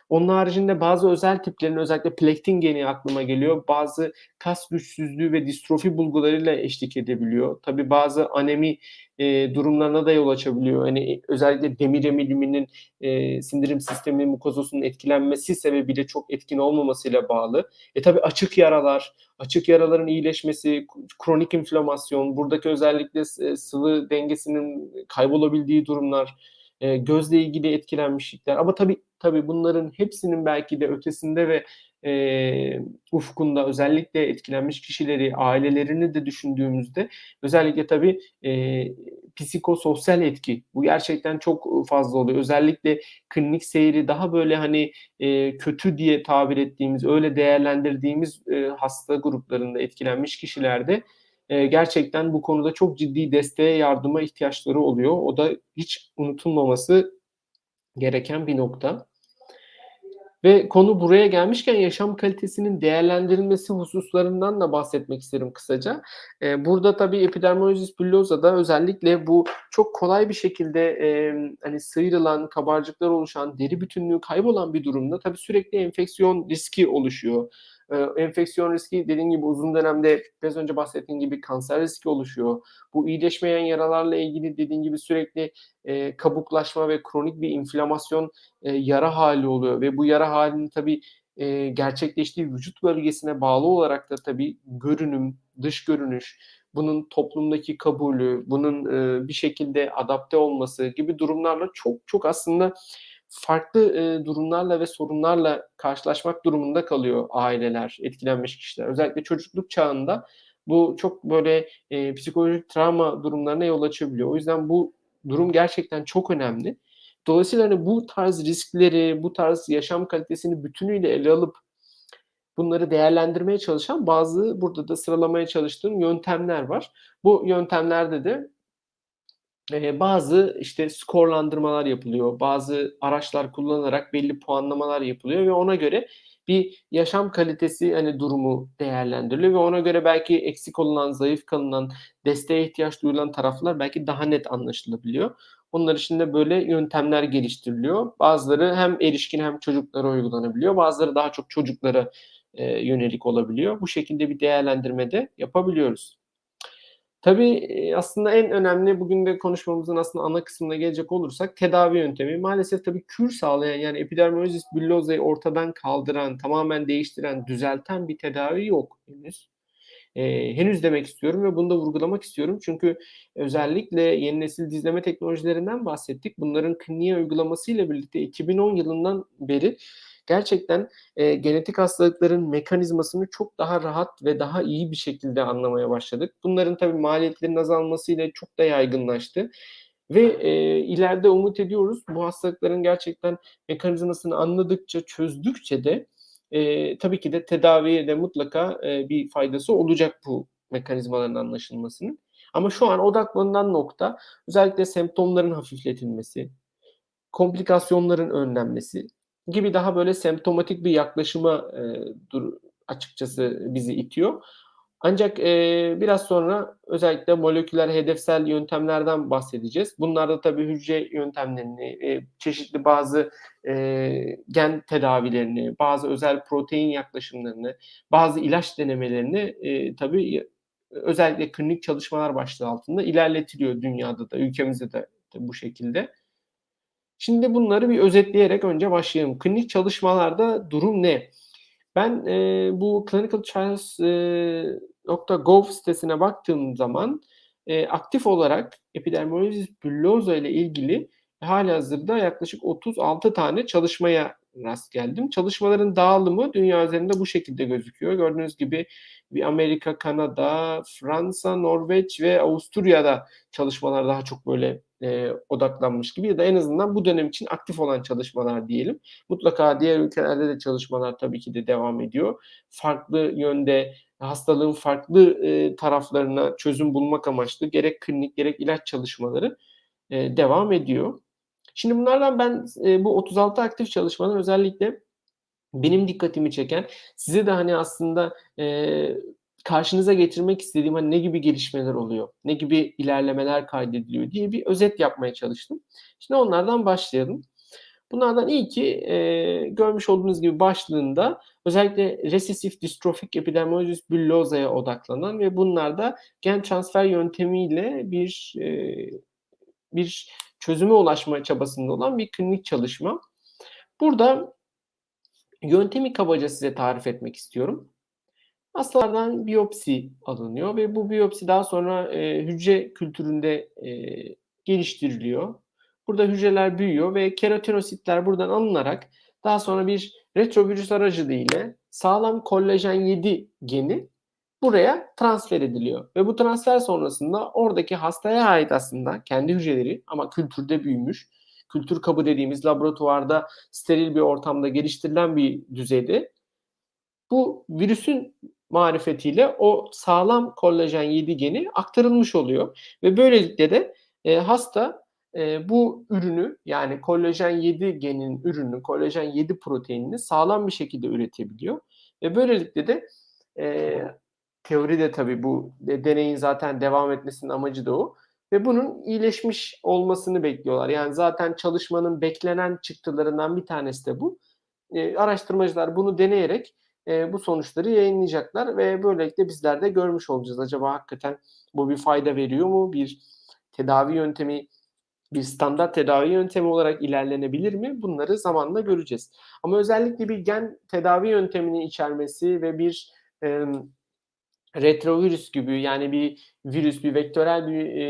Onun haricinde bazı özel tiplerin özellikle plektin geni aklıma geliyor. Bazı kas güçsüzlüğü ve distrofi bulgularıyla eşlik edebiliyor. Tabii bazı anemi e, durumlarına da yol açabiliyor. Hani özellikle demir emiliminin e, sindirim sistemi mukozosunun etkilenmesi sebebiyle çok etkin olmamasıyla bağlı. E tabii açık yaralar, açık yaraların iyileşmesi, kronik inflamasyon, buradaki özellikle sıvı dengesinin kaybolabildiği durumlar, e, gözle ilgili etkilenmişlikler. Ama tabii tabii bunların hepsinin belki de ötesinde ve e, ufkunda özellikle etkilenmiş kişileri, ailelerini de düşündüğümüzde özellikle tabii e, psikososyal etki bu gerçekten çok fazla oluyor. Özellikle klinik seyri daha böyle hani e, kötü diye tabir ettiğimiz, öyle değerlendirdiğimiz e, hasta gruplarında etkilenmiş kişilerde e, gerçekten bu konuda çok ciddi desteğe, yardıma ihtiyaçları oluyor. O da hiç unutulmaması gereken bir nokta. Ve konu buraya gelmişken yaşam kalitesinin değerlendirilmesi hususlarından da bahsetmek isterim kısaca. Ee, burada tabii epidermolojis bullosa'da özellikle bu çok kolay bir şekilde e, hani sıyrılan, kabarcıklar oluşan, deri bütünlüğü kaybolan bir durumda tabii sürekli enfeksiyon riski oluşuyor. Ee, enfeksiyon riski dediğim gibi uzun dönemde biraz önce bahsettiğim gibi kanser riski oluşuyor. Bu iyileşmeyen yaralarla ilgili dediğim gibi sürekli e, kabuklaşma ve kronik bir inflamasyon e, yara hali oluyor ve bu yara halinin tabii e, gerçekleştiği vücut bölgesine bağlı olarak da tabii görünüm, dış görünüş, bunun toplumdaki kabulü, bunun e, bir şekilde adapte olması gibi durumlarla çok çok aslında farklı e, durumlarla ve sorunlarla karşılaşmak durumunda kalıyor aileler, etkilenmiş kişiler. Özellikle çocukluk çağında bu çok böyle e, psikolojik travma durumlarına yol açabiliyor. O yüzden bu durum gerçekten çok önemli. Dolayısıyla hani bu tarz riskleri, bu tarz yaşam kalitesini bütünüyle ele alıp bunları değerlendirmeye çalışan bazı burada da sıralamaya çalıştığım yöntemler var. Bu yöntemlerde de bazı işte skorlandırmalar yapılıyor. Bazı araçlar kullanarak belli puanlamalar yapılıyor ve ona göre bir yaşam kalitesi hani durumu değerlendiriliyor ve ona göre belki eksik olunan, zayıf kalınan, desteğe ihtiyaç duyulan taraflar belki daha net anlaşılabiliyor. Onlar için de böyle yöntemler geliştiriliyor. Bazıları hem erişkin hem çocuklara uygulanabiliyor. Bazıları daha çok çocuklara e, yönelik olabiliyor. Bu şekilde bir değerlendirme de yapabiliyoruz. Tabii aslında en önemli bugün de konuşmamızın aslında ana kısmına gelecek olursak tedavi yöntemi. Maalesef tabii kür sağlayan yani epidermolojis bullosa'yı ortadan kaldıran, tamamen değiştiren, düzelten bir tedavi yok henüz. Ee, henüz demek istiyorum ve bunu da vurgulamak istiyorum. Çünkü özellikle yeni nesil dizleme teknolojilerinden bahsettik. Bunların kliniğe uygulamasıyla birlikte 2010 yılından beri gerçekten e, genetik hastalıkların mekanizmasını çok daha rahat ve daha iyi bir şekilde anlamaya başladık. Bunların tabii maliyetlerin azalmasıyla çok da yaygınlaştı. Ve e, ileride umut ediyoruz bu hastalıkların gerçekten mekanizmasını anladıkça, çözdükçe de e, tabii ki de tedaviye de mutlaka e, bir faydası olacak bu mekanizmaların anlaşılmasının. Ama şu an odaklanan nokta özellikle semptomların hafifletilmesi, komplikasyonların önlenmesi, gibi daha böyle semptomatik bir yaklaşıma e, dur, açıkçası bizi itiyor. Ancak e, biraz sonra özellikle moleküler hedefsel yöntemlerden bahsedeceğiz. Bunlarda tabii hücre yöntemlerini, e, çeşitli bazı e, gen tedavilerini, bazı özel protein yaklaşımlarını, bazı ilaç denemelerini e, tabii özellikle klinik çalışmalar başlığı altında ilerletiliyor dünyada da, ülkemizde de, bu şekilde. Şimdi bunları bir özetleyerek önce başlayalım. Klinik çalışmalarda durum ne? Ben e, bu clinicaltrials.gov sitesine baktığım zaman e, aktif olarak epidermolojis bullosa ile ilgili hali hazırda yaklaşık 36 tane çalışmaya rast geldim. Çalışmaların dağılımı dünya üzerinde bu şekilde gözüküyor. Gördüğünüz gibi bir Amerika, Kanada, Fransa, Norveç ve Avusturya'da çalışmalar daha çok böyle e, odaklanmış gibi ya da en azından bu dönem için aktif olan çalışmalar diyelim. Mutlaka diğer ülkelerde de çalışmalar tabii ki de devam ediyor. Farklı yönde hastalığın farklı e, taraflarına çözüm bulmak amaçlı gerek klinik gerek ilaç çalışmaları e, devam ediyor. Şimdi bunlardan ben e, bu 36 aktif çalışmadan özellikle benim dikkatimi çeken size de hani aslında e, karşınıza getirmek istediğim hani ne gibi gelişmeler oluyor, ne gibi ilerlemeler kaydediliyor diye bir özet yapmaya çalıştım. Şimdi onlardan başlayalım. Bunlardan ilki e, görmüş olduğunuz gibi başlığında özellikle resesif distrofik epidermolysis bullosa'ya odaklanan ve bunlarda gen transfer yöntemiyle bir e, bir çözüme ulaşma çabasında olan bir klinik çalışma. Burada yöntemi kabaca size tarif etmek istiyorum. Hastalardan biyopsi alınıyor ve bu biyopsi daha sonra e, hücre kültüründe e, geliştiriliyor. Burada hücreler büyüyor ve keratinositler buradan alınarak daha sonra bir retrovirüs aracılığıyla sağlam kollajen 7 geni buraya transfer ediliyor. Ve bu transfer sonrasında oradaki hastaya ait aslında kendi hücreleri ama kültürde büyümüş, kültür kabı dediğimiz laboratuvarda steril bir ortamda geliştirilen bir düzeyde bu virüsün marifetiyle o sağlam kollajen 7 geni aktarılmış oluyor. Ve böylelikle de e, hasta e, bu ürünü yani kollajen 7 genin ürünü, kollajen 7 proteinini sağlam bir şekilde üretebiliyor. Ve böylelikle de e, teoride tabii bu deneyin zaten devam etmesinin amacı da o. Ve bunun iyileşmiş olmasını bekliyorlar. Yani zaten çalışmanın beklenen çıktılarından bir tanesi de bu. E, araştırmacılar bunu deneyerek e, bu sonuçları yayınlayacaklar ve böylelikle bizler de görmüş olacağız. Acaba hakikaten bu bir fayda veriyor mu? Bir tedavi yöntemi, bir standart tedavi yöntemi olarak ilerlenebilir mi? Bunları zamanla göreceğiz. Ama özellikle bir gen tedavi yöntemini içermesi ve bir e, retrovirüs gibi yani bir virüs, bir vektörel bir e,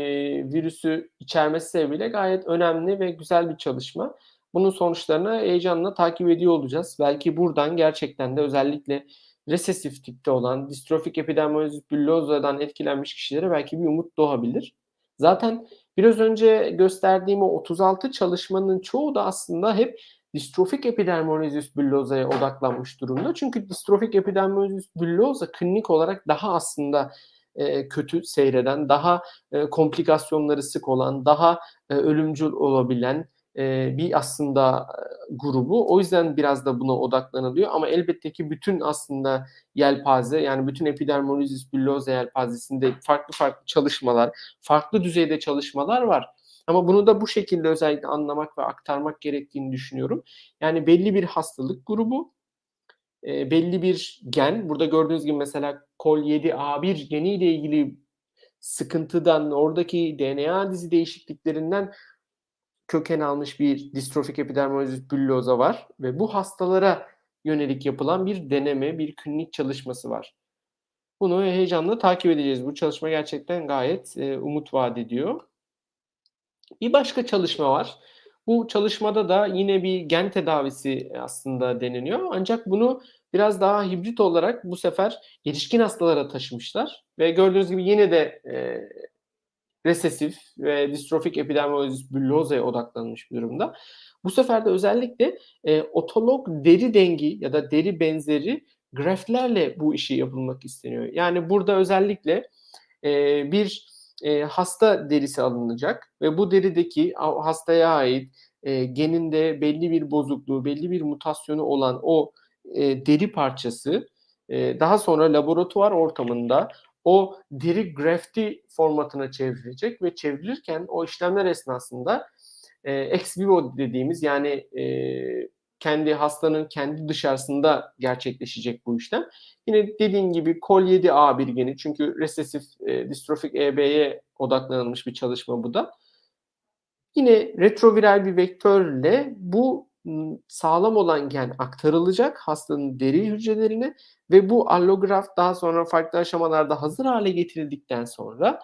virüsü içermesi sebebiyle gayet önemli ve güzel bir çalışma. Bunun sonuçlarını heyecanla takip ediyor olacağız. Belki buradan gerçekten de özellikle resesif tipte olan distrofik epidermolysis bullosa'dan etkilenmiş kişilere belki bir umut doğabilir. Zaten biraz önce gösterdiğim o 36 çalışmanın çoğu da aslında hep distrofik epidermolysis bullosa'ya odaklanmış durumda. Çünkü distrofik epidermolysis bullosa klinik olarak daha aslında e, kötü seyreden, daha e, komplikasyonları sık olan, daha e, ölümcül olabilen e, bir aslında e, grubu. O yüzden biraz da buna odaklanılıyor. Ama elbette ki bütün aslında yelpaze yani bütün epidermolysis bullosa yelpazesinde farklı farklı çalışmalar, farklı düzeyde çalışmalar var. Ama bunu da bu şekilde özellikle anlamak ve aktarmak gerektiğini düşünüyorum. Yani belli bir hastalık grubu, e, belli bir gen. Burada gördüğünüz gibi mesela Col7A1 geniyle ilgili sıkıntıdan, oradaki DNA dizi değişikliklerinden köken almış bir distrofik epidermolysis bullosa var ve bu hastalara yönelik yapılan bir deneme, bir klinik çalışması var. Bunu heyecanla takip edeceğiz. Bu çalışma gerçekten gayet e, umut vaat ediyor. Bir başka çalışma var. Bu çalışmada da yine bir gen tedavisi aslında deneniyor. Ancak bunu biraz daha hibrit olarak bu sefer yetişkin hastalara taşımışlar. Ve gördüğünüz gibi yine de e, resesif ve distrofik epidermolysis bullosa'ya odaklanmış bir durumda. Bu sefer de özellikle e, otolog deri dengi ya da deri benzeri graftlerle bu işi yapılmak isteniyor. Yani burada özellikle e, bir e, hasta derisi alınacak ve bu derideki hastaya ait e, geninde belli bir bozukluğu, belli bir mutasyonu olan o e, deri parçası e, daha sonra laboratuvar ortamında o deri grafti formatına çevrilecek ve çevrilirken o işlemler esnasında e, ex vivo dediğimiz yani e, kendi hastanın kendi dışarısında gerçekleşecek bu işlem. Yine dediğim gibi Col7A bir geni çünkü resesif e, distrofik EB'ye odaklanılmış bir çalışma bu da. Yine retroviral bir vektörle bu sağlam olan gen aktarılacak hastanın deri hücrelerine ve bu allograft daha sonra farklı aşamalarda hazır hale getirildikten sonra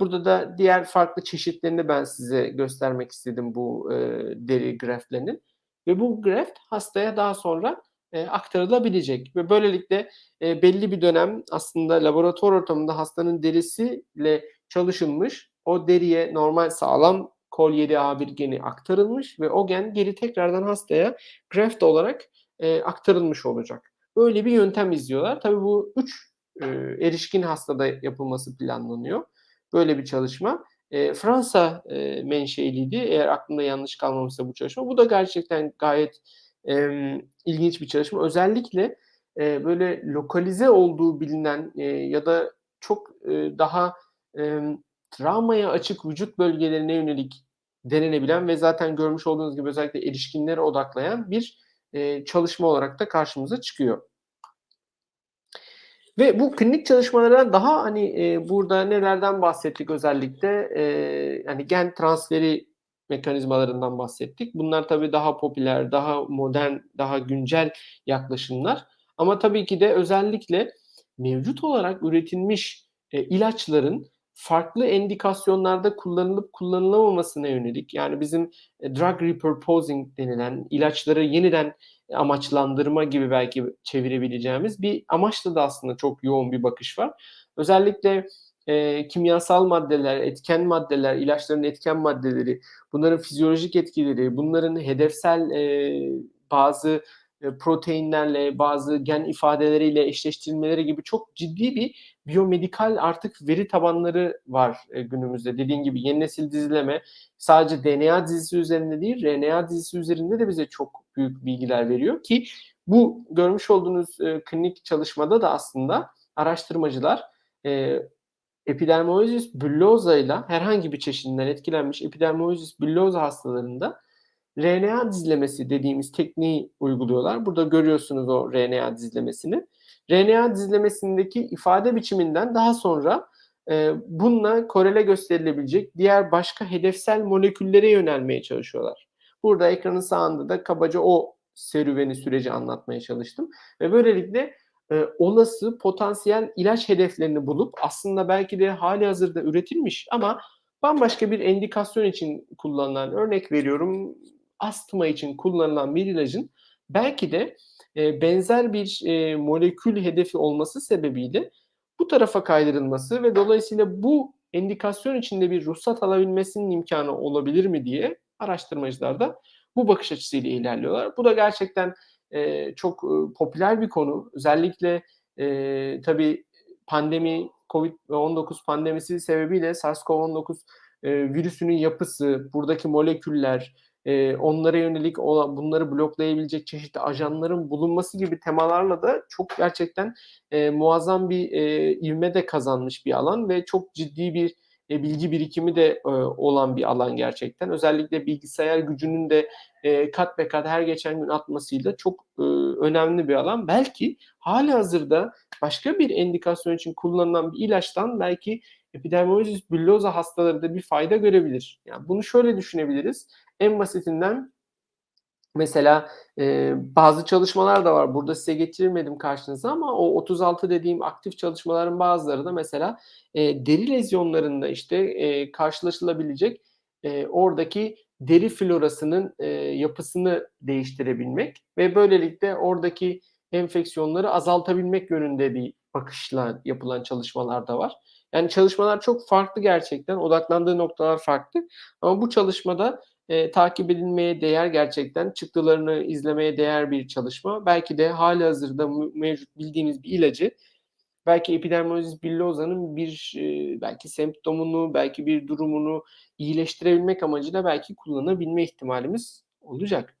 burada da diğer farklı çeşitlerini ben size göstermek istedim bu e, deri graftlerinin. Ve bu graft hastaya daha sonra e, aktarılabilecek ve böylelikle e, belli bir dönem aslında laboratuvar ortamında hastanın derisiyle çalışılmış o deriye normal sağlam kol 7A1 geni aktarılmış ve o gen geri tekrardan hastaya graft olarak e, aktarılmış olacak. Böyle bir yöntem izliyorlar. Tabii bu 3 e, erişkin hastada yapılması planlanıyor. Böyle bir çalışma. E, Fransa e, menşeliydi. Eğer aklımda yanlış kalmamışsa bu çalışma. Bu da gerçekten gayet e, ilginç bir çalışma. Özellikle e, böyle lokalize olduğu bilinen e, ya da çok e, daha e, travmaya açık vücut bölgelerine yönelik denenebilen ve zaten görmüş olduğunuz gibi özellikle erişkinlere odaklayan bir e, çalışma olarak da karşımıza çıkıyor. Ve bu klinik çalışmalardan daha hani e, burada nelerden bahsettik özellikle e, yani gen transferi mekanizmalarından bahsettik. Bunlar tabii daha popüler, daha modern, daha güncel yaklaşımlar. Ama tabii ki de özellikle mevcut olarak üretilmiş e, ilaçların farklı endikasyonlarda kullanılıp kullanılamamasına yönelik yani bizim e, drug repurposing denilen ilaçları yeniden amaçlandırma gibi belki çevirebileceğimiz bir amaçla da aslında çok yoğun bir bakış var. Özellikle e, kimyasal maddeler, etken maddeler, ilaçların etken maddeleri, bunların fizyolojik etkileri, bunların hedefsel e, bazı e, proteinlerle, bazı gen ifadeleriyle eşleştirilmeleri gibi çok ciddi bir biyomedikal artık veri tabanları var e, günümüzde. Dediğim gibi yeni nesil dizileme sadece DNA dizisi üzerinde değil, RNA dizisi üzerinde de bize çok büyük bilgiler veriyor ki bu görmüş olduğunuz e, klinik çalışmada da aslında araştırmacılar e, epidermolysis bullosa ile herhangi bir çeşidinden etkilenmiş epidermolysis bullosa hastalarında RNA dizlemesi dediğimiz tekniği uyguluyorlar. Burada görüyorsunuz o RNA dizlemesini. RNA dizlemesindeki ifade biçiminden daha sonra e, bununla korele gösterilebilecek diğer başka hedefsel moleküllere yönelmeye çalışıyorlar. Burada ekranın sağında da kabaca o serüveni süreci anlatmaya çalıştım. Ve böylelikle e, olası potansiyel ilaç hedeflerini bulup aslında belki de hali hazırda üretilmiş ama bambaşka bir endikasyon için kullanılan örnek veriyorum astma için kullanılan bir ilacın belki de e, benzer bir e, molekül hedefi olması sebebiyle bu tarafa kaydırılması ve dolayısıyla bu endikasyon içinde bir ruhsat alabilmesinin imkanı olabilir mi diye araştırmacılar da bu bakış açısıyla ilerliyorlar. Bu da gerçekten e, çok popüler bir konu. Özellikle e, tabii pandemi, Covid-19 pandemisi sebebiyle SARS-CoV-19 e, virüsünün yapısı, buradaki moleküller, e, onlara yönelik olan, bunları bloklayabilecek çeşitli ajanların bulunması gibi temalarla da çok gerçekten e, muazzam bir e, ivme de kazanmış bir alan ve çok ciddi bir e, bilgi birikimi de e, olan bir alan gerçekten. Özellikle bilgisayar gücünün de e, kat be kat her geçen gün atmasıyla çok e, önemli bir alan. Belki hali hazırda başka bir endikasyon için kullanılan bir ilaçtan belki epidermolysis bullosa hastaları da bir fayda görebilir. Yani bunu şöyle düşünebiliriz. En basitinden Mesela e, bazı çalışmalar da var. Burada size getirmedim karşınıza ama o 36 dediğim aktif çalışmaların bazıları da mesela e, deri lezyonlarında işte e, karşılaşılabilecek e, oradaki deri florasının e, yapısını değiştirebilmek ve böylelikle oradaki enfeksiyonları azaltabilmek yönünde bir bakışla yapılan çalışmalar da var. Yani çalışmalar çok farklı gerçekten. Odaklandığı noktalar farklı. Ama bu çalışmada e, takip edilmeye değer gerçekten çıktılarını izlemeye değer bir çalışma. Belki de hali hazırda mevcut bildiğimiz bir ilacı belki epidermolysis billosa'nın bir e, belki semptomunu, belki bir durumunu iyileştirebilmek amacıyla belki kullanabilme ihtimalimiz olacak.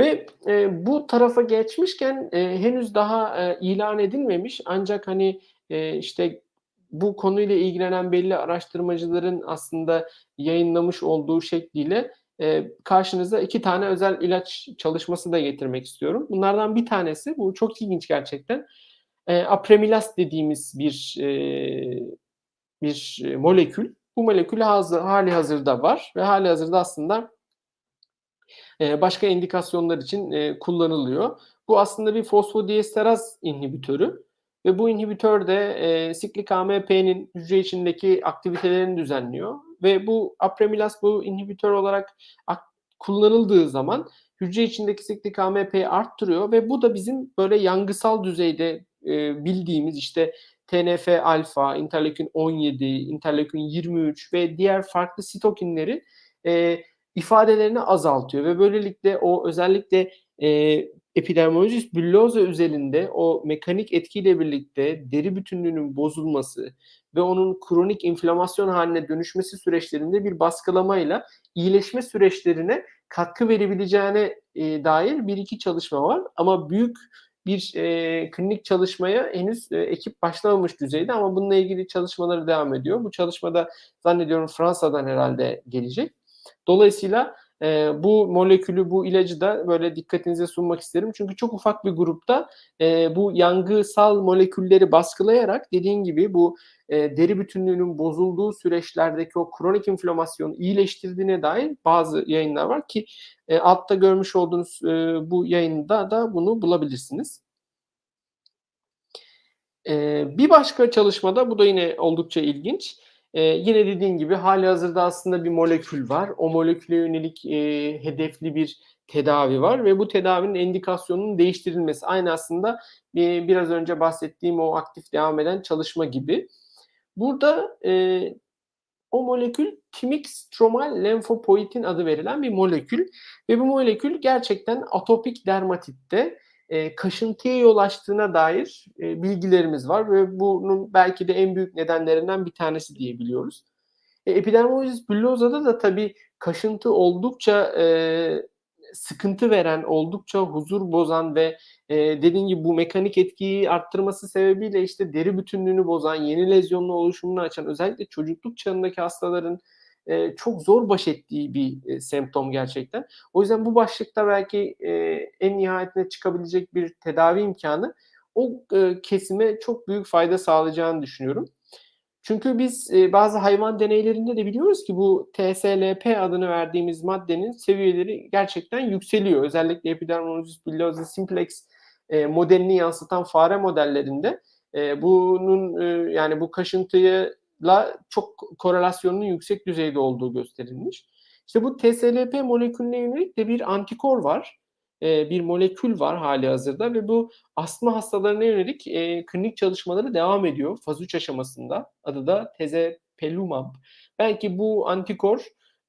Ve e, bu tarafa geçmişken e, henüz daha e, ilan edilmemiş ancak hani e, işte bu konuyla ilgilenen belli araştırmacıların aslında yayınlamış olduğu şekliyle e, karşınıza iki tane özel ilaç çalışması da getirmek istiyorum. Bunlardan bir tanesi, bu çok ilginç gerçekten, e, apremilas dediğimiz bir e, bir molekül. Bu molekül hazır, hali hazırda var ve hali hazırda aslında başka indikasyonlar için e, kullanılıyor. Bu aslında bir fosfodiesteraz inhibitörü. Ve bu inhibitör de e, siklik AMP'nin hücre içindeki aktivitelerini düzenliyor. Ve bu apremilas bu inhibitör olarak kullanıldığı zaman hücre içindeki siklik AMP'yi arttırıyor ve bu da bizim böyle yangısal düzeyde e, bildiğimiz işte TNF alfa, interleukin 17, interleukin 23 ve diğer farklı sitokinleri e, ifadelerini azaltıyor ve böylelikle o özellikle e, epidermolysis bullosa üzerinde o mekanik etkiyle birlikte deri bütünlüğünün bozulması ve onun kronik inflamasyon haline dönüşmesi süreçlerinde bir baskılamayla iyileşme süreçlerine katkı verebileceğine e, dair bir iki çalışma var. Ama büyük bir e, klinik çalışmaya henüz e, ekip başlamamış düzeyde ama bununla ilgili çalışmaları devam ediyor. Bu çalışmada zannediyorum Fransa'dan herhalde gelecek. Dolayısıyla e, bu molekülü, bu ilacı da böyle dikkatinize sunmak isterim. Çünkü çok ufak bir grupta e, bu yangısal molekülleri baskılayarak dediğin gibi bu e, deri bütünlüğünün bozulduğu süreçlerdeki o kronik inflamasyonu iyileştirdiğine dair bazı yayınlar var ki e, altta görmüş olduğunuz e, bu yayında da bunu bulabilirsiniz. E, bir başka çalışmada bu da yine oldukça ilginç. E, yine dediğim gibi hali hazırda aslında bir molekül var. O moleküle yönelik e, hedefli bir tedavi var ve bu tedavinin indikasyonunun değiştirilmesi. Aynı aslında e, biraz önce bahsettiğim o aktif devam eden çalışma gibi. Burada e, o molekül timik stromal lenfopoietin adı verilen bir molekül ve bu molekül gerçekten atopik dermatitte e, kaşıntıya yol açtığına dair e, bilgilerimiz var ve bunun belki de en büyük nedenlerinden bir tanesi diyebiliyoruz. E, epidermolysis bullosa'da da tabii kaşıntı oldukça e, sıkıntı veren, oldukça huzur bozan ve dediğim gibi bu mekanik etkiyi arttırması sebebiyle işte deri bütünlüğünü bozan, yeni lezyonlu oluşumunu açan özellikle çocukluk çağındaki hastaların e, çok zor baş ettiği bir e, semptom gerçekten. O yüzden bu başlıkta belki e, en nihayetine çıkabilecek bir tedavi imkanı o e, kesime çok büyük fayda sağlayacağını düşünüyorum. Çünkü biz e, bazı hayvan deneylerinde de biliyoruz ki bu TSLP adını verdiğimiz maddenin seviyeleri gerçekten yükseliyor. Özellikle Epidermolysis bullosa simplex e, modelini yansıtan fare modellerinde e, bunun e, yani bu kaşıntıyla çok korelasyonun yüksek düzeyde olduğu gösterilmiş. İşte bu TSLP molekülüne yönelik de bir antikor var e, bir molekül var hali hazırda ve bu astma hastalarına yönelik e, klinik çalışmaları devam ediyor faz 3 aşamasında. Adı da tezepelumab. Belki bu antikor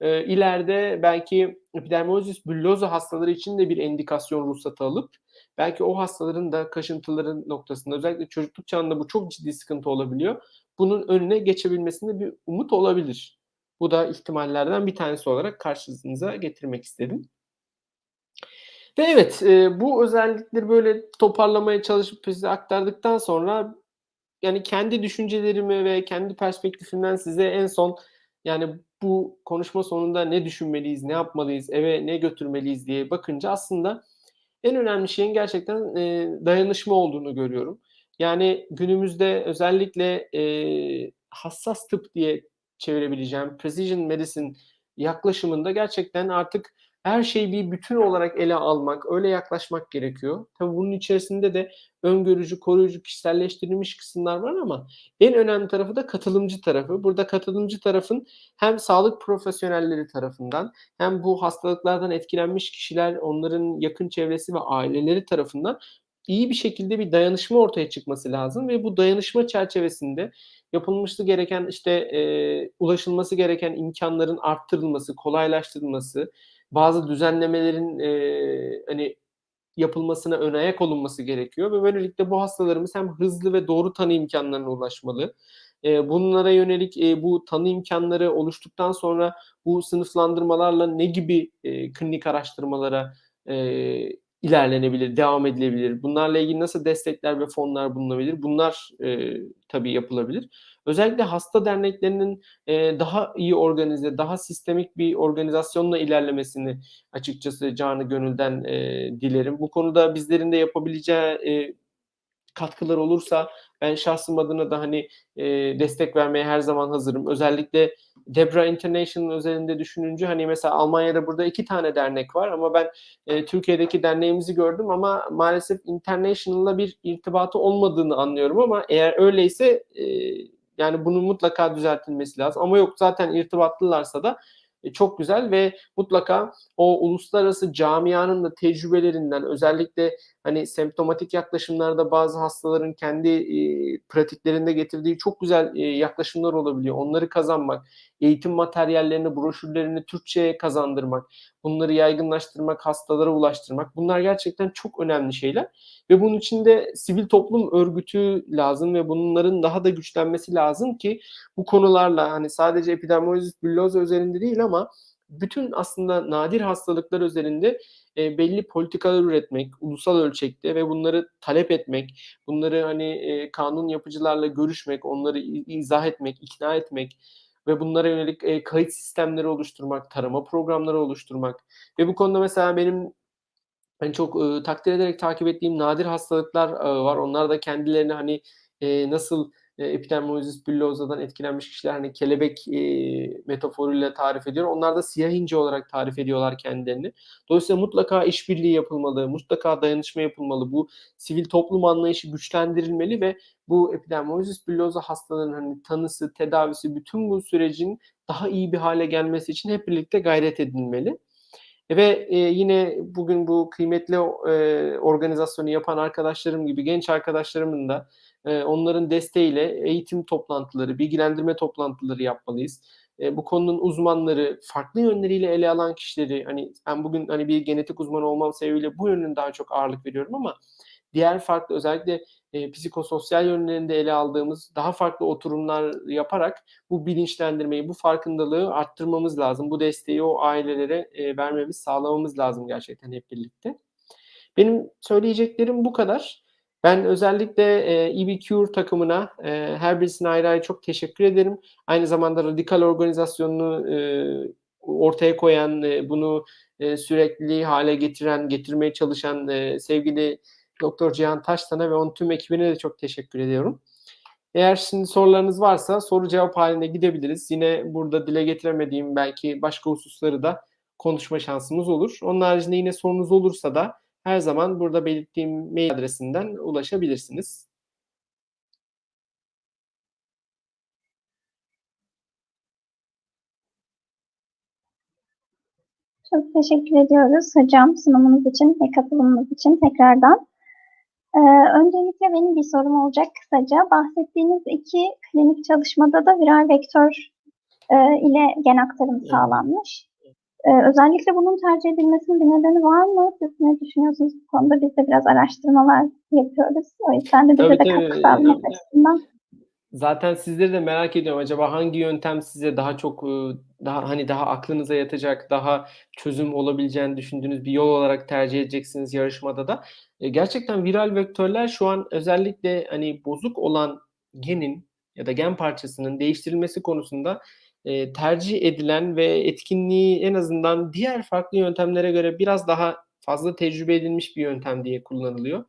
e, ileride belki epidermolysis bullosa hastaları için de bir endikasyon ruhsatı alıp belki o hastaların da kaşıntıların noktasında özellikle çocukluk çağında bu çok ciddi sıkıntı olabiliyor. Bunun önüne geçebilmesinde bir umut olabilir. Bu da ihtimallerden bir tanesi olarak karşınıza getirmek istedim. Ve evet, eee, bu özellikleri böyle toparlamaya çalışıp size aktardıktan sonra yani kendi düşüncelerimi ve kendi perspektifimden size en son yani bu konuşma sonunda ne düşünmeliyiz, ne yapmalıyız, eve ne götürmeliyiz diye bakınca aslında en önemli şeyin gerçekten eee, dayanışma olduğunu görüyorum. Yani günümüzde özellikle eee, hassas tıp diye çevirebileceğim precision medicine yaklaşımında gerçekten artık her şeyi bir bütün olarak ele almak, öyle yaklaşmak gerekiyor. Tabii bunun içerisinde de öngörücü, koruyucu, kişiselleştirilmiş kısımlar var ama en önemli tarafı da katılımcı tarafı. Burada katılımcı tarafın hem sağlık profesyonelleri tarafından hem bu hastalıklardan etkilenmiş kişiler, onların yakın çevresi ve aileleri tarafından iyi bir şekilde bir dayanışma ortaya çıkması lazım ve bu dayanışma çerçevesinde yapılması gereken işte e, ulaşılması gereken imkanların arttırılması, kolaylaştırılması, bazı düzenlemelerin e, hani yapılmasına ön ayak olunması gerekiyor ve böylelikle bu hastalarımız hem hızlı ve doğru tanı imkanlarına ulaşmalı. E, bunlara yönelik e, bu tanı imkanları oluştuktan sonra bu sınıflandırmalarla ne gibi e, klinik araştırmalara e, ilerlenebilir, devam edilebilir? Bunlarla ilgili nasıl destekler ve fonlar bulunabilir? Bunlar e, tabii yapılabilir. Özellikle hasta derneklerinin e, daha iyi organize, daha sistemik bir organizasyonla ilerlemesini açıkçası canı gönülden e, dilerim. Bu konuda bizlerin de yapabileceği e, katkılar olursa ben şahsım adına da hani e, destek vermeye her zaman hazırım. Özellikle Debra International özelinde düşününce hani mesela Almanya'da burada iki tane dernek var ama ben e, Türkiye'deki derneğimizi gördüm ama maalesef International'la bir irtibatı olmadığını anlıyorum ama eğer öyleyse e, yani bunun mutlaka düzeltilmesi lazım. Ama yok zaten irtibatlılarsa da e, çok güzel ve mutlaka o uluslararası camianın da tecrübelerinden özellikle hani semptomatik yaklaşımlarda bazı hastaların kendi e, pratiklerinde getirdiği çok güzel e, yaklaşımlar olabiliyor. Onları kazanmak, eğitim materyallerini, broşürlerini Türkçe'ye kazandırmak, bunları yaygınlaştırmak, hastalara ulaştırmak bunlar gerçekten çok önemli şeyler. Ve bunun için de sivil toplum örgütü lazım ve bunların daha da güçlenmesi lazım ki bu konularla hani sadece epidermolysis bullosa üzerinde değil ama bütün aslında nadir hastalıklar üzerinde e, belli politikalar üretmek, ulusal ölçekte ve bunları talep etmek, bunları hani e, kanun yapıcılarla görüşmek, onları izah etmek, ikna etmek ve bunlara yönelik e, kayıt sistemleri oluşturmak, tarama programları oluşturmak ve bu konuda mesela benim hani çok e, takdir ederek takip ettiğim nadir hastalıklar e, var. Onlar da kendilerini hani e, nasıl e, epidermolizis bullosa'dan etkilenmiş kişiler hani kelebek e, metaforuyla tarif ediyor. Onlar da siyah ince olarak tarif ediyorlar kendilerini. Dolayısıyla mutlaka işbirliği yapılmalı, mutlaka dayanışma yapılmalı. Bu sivil toplum anlayışı güçlendirilmeli ve bu epidermolizis bullosa hastalığının hani tanısı, tedavisi, bütün bu sürecin daha iyi bir hale gelmesi için hep birlikte gayret edilmeli. Ve e, yine bugün bu kıymetli e, organizasyonu yapan arkadaşlarım gibi genç arkadaşlarımın da e, onların desteğiyle eğitim toplantıları, bilgilendirme toplantıları yapmalıyız. E, bu konunun uzmanları, farklı yönleriyle ele alan kişileri, hani ben bugün hani bir genetik uzmanı olmam sebebiyle bu yönün daha çok ağırlık veriyorum ama diğer farklı özellikle e, psikososyal yönlerinde ele aldığımız daha farklı oturumlar yaparak bu bilinçlendirmeyi, bu farkındalığı arttırmamız lazım. Bu desteği o ailelere e, vermemiz, sağlamamız lazım gerçekten hep birlikte. Benim söyleyeceklerim bu kadar. Ben özellikle e, EBCure takımına e, her birisine ayrı ayrı çok teşekkür ederim. Aynı zamanda radikal organizasyonunu e, ortaya koyan, e, bunu e, sürekli hale getiren, getirmeye çalışan e, sevgili Doktor Cihan Taştan'a ve onun tüm ekibine de çok teşekkür ediyorum. Eğer şimdi sorularınız varsa soru cevap halinde gidebiliriz. Yine burada dile getiremediğim belki başka hususları da konuşma şansımız olur. Onun haricinde yine sorunuz olursa da her zaman burada belirttiğim mail adresinden ulaşabilirsiniz. Çok teşekkür ediyoruz hocam sunumunuz için ve katılımınız için tekrardan. Ee, öncelikle benim bir sorum olacak kısaca. Bahsettiğiniz iki klinik çalışmada da viral vektör e, ile gen aktarım sağlanmış. Ee, özellikle bunun tercih edilmesinin bir nedeni var mı? Siz ne düşünüyorsunuz bu konuda? Biz de biraz araştırmalar yapıyoruz. O yüzden de bize Tabii, de katkı sağlamak açısından. Zaten sizleri de merak ediyorum. Acaba hangi yöntem size daha çok daha hani daha aklınıza yatacak, daha çözüm olabileceğini düşündüğünüz bir yol olarak tercih edeceksiniz yarışmada da. E, gerçekten viral vektörler şu an özellikle hani bozuk olan genin ya da gen parçasının değiştirilmesi konusunda e, tercih edilen ve etkinliği en azından diğer farklı yöntemlere göre biraz daha fazla tecrübe edilmiş bir yöntem diye kullanılıyor.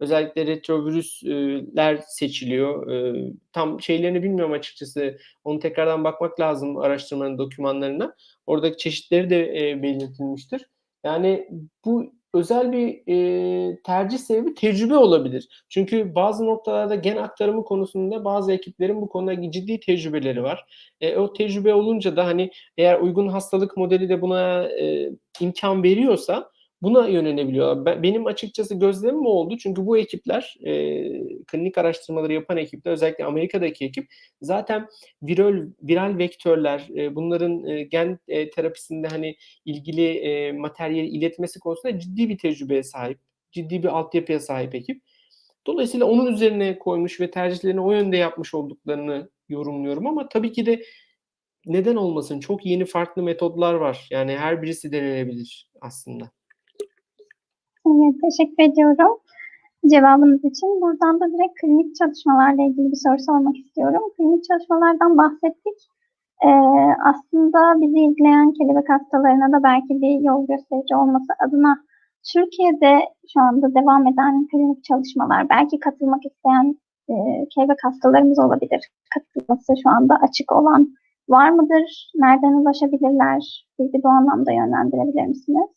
Özellikle retrovirüsler seçiliyor. E, tam şeylerini bilmiyorum açıkçası. Onu tekrardan bakmak lazım araştırmanın dokümanlarına. Oradaki çeşitleri de e, belirtilmiştir. Yani bu özel bir e, tercih sebebi tecrübe olabilir. Çünkü bazı noktalarda gen aktarımı konusunda bazı ekiplerin bu konuda ciddi tecrübeleri var. E, o tecrübe olunca da hani eğer uygun hastalık modeli de buna e, imkan veriyorsa buna yönelebiliyorlar. benim açıkçası gözlemim oldu. Çünkü bu ekipler, e, klinik araştırmaları yapan ekipler, özellikle Amerika'daki ekip zaten viral viral vektörler, e, bunların e, gen e, terapisinde hani ilgili e, materyali iletmesi konusunda ciddi bir tecrübeye sahip, ciddi bir altyapıya sahip ekip. Dolayısıyla onun üzerine koymuş ve tercihlerini o yönde yapmış olduklarını yorumluyorum ama tabii ki de neden olmasın? Çok yeni farklı metodlar var. Yani her birisi denenebilir aslında. Evet, teşekkür ediyorum cevabınız için. Buradan da direkt klinik çalışmalarla ilgili bir soru sormak istiyorum. Klinik çalışmalardan bahsettik. Ee, aslında bizi izleyen kelebek hastalarına da belki bir yol gösterici olması adına Türkiye'de şu anda devam eden klinik çalışmalar, belki katılmak isteyen e, kelebek hastalarımız olabilir. Katılması şu anda açık olan var mıdır? Nereden ulaşabilirler? Bizi bu anlamda yönlendirebilir misiniz?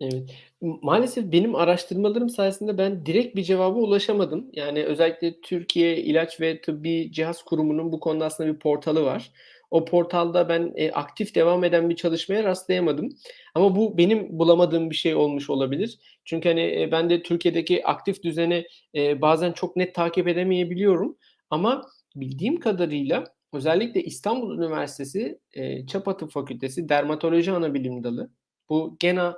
Evet. Maalesef benim araştırmalarım sayesinde ben direkt bir cevaba ulaşamadım. Yani özellikle Türkiye İlaç ve Tıbbi Cihaz Kurumu'nun bu konuda aslında bir portalı var. O portalda ben e, aktif devam eden bir çalışmaya rastlayamadım. Ama bu benim bulamadığım bir şey olmuş olabilir. Çünkü hani e, ben de Türkiye'deki aktif düzeni e, bazen çok net takip edemeyebiliyorum. Ama bildiğim kadarıyla özellikle İstanbul Üniversitesi e, Çapa Fakültesi Dermatoloji Anabilim Dalı bu gena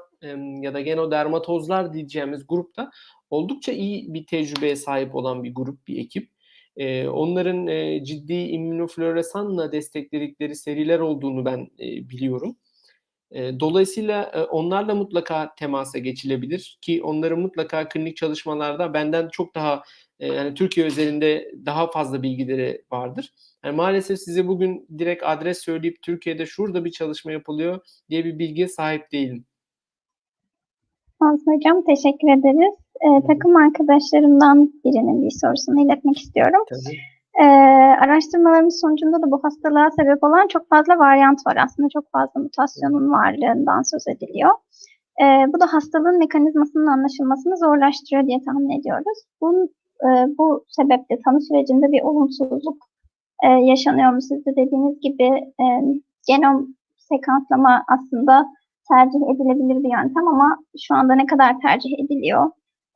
ya da genodermatozlar diyeceğimiz grupta oldukça iyi bir tecrübeye sahip olan bir grup, bir ekip. E, onların e, ciddi immünofloresanla destekledikleri seriler olduğunu ben e, biliyorum. Dolayısıyla, onlarla mutlaka temasa geçilebilir ki onların mutlaka klinik çalışmalarda benden çok daha, yani Türkiye özelinde daha fazla bilgileri vardır. Yani maalesef size bugün direkt adres söyleyip Türkiye'de şurada bir çalışma yapılıyor diye bir bilgiye sahip değilim. Olsun hocam, teşekkür ederiz. Hı. takım arkadaşlarımdan birinin bir sorusunu iletmek istiyorum. Tabii. Eee, araştırmalarımız sonucunda da bu hastalığa sebep olan çok fazla varyant var aslında. Çok fazla mutasyonun varlığından söz ediliyor. Eee, bu da hastalığın mekanizmasının anlaşılmasını zorlaştırıyor diye tahmin ediyoruz. Bun eee, bu sebeple tanı sürecinde bir olumsuzluk, eee, yaşanıyor mu? Siz de dediğiniz gibi, emm, genom sekanslama aslında tercih edilebilir bir yöntem ama şu anda ne kadar tercih ediliyor?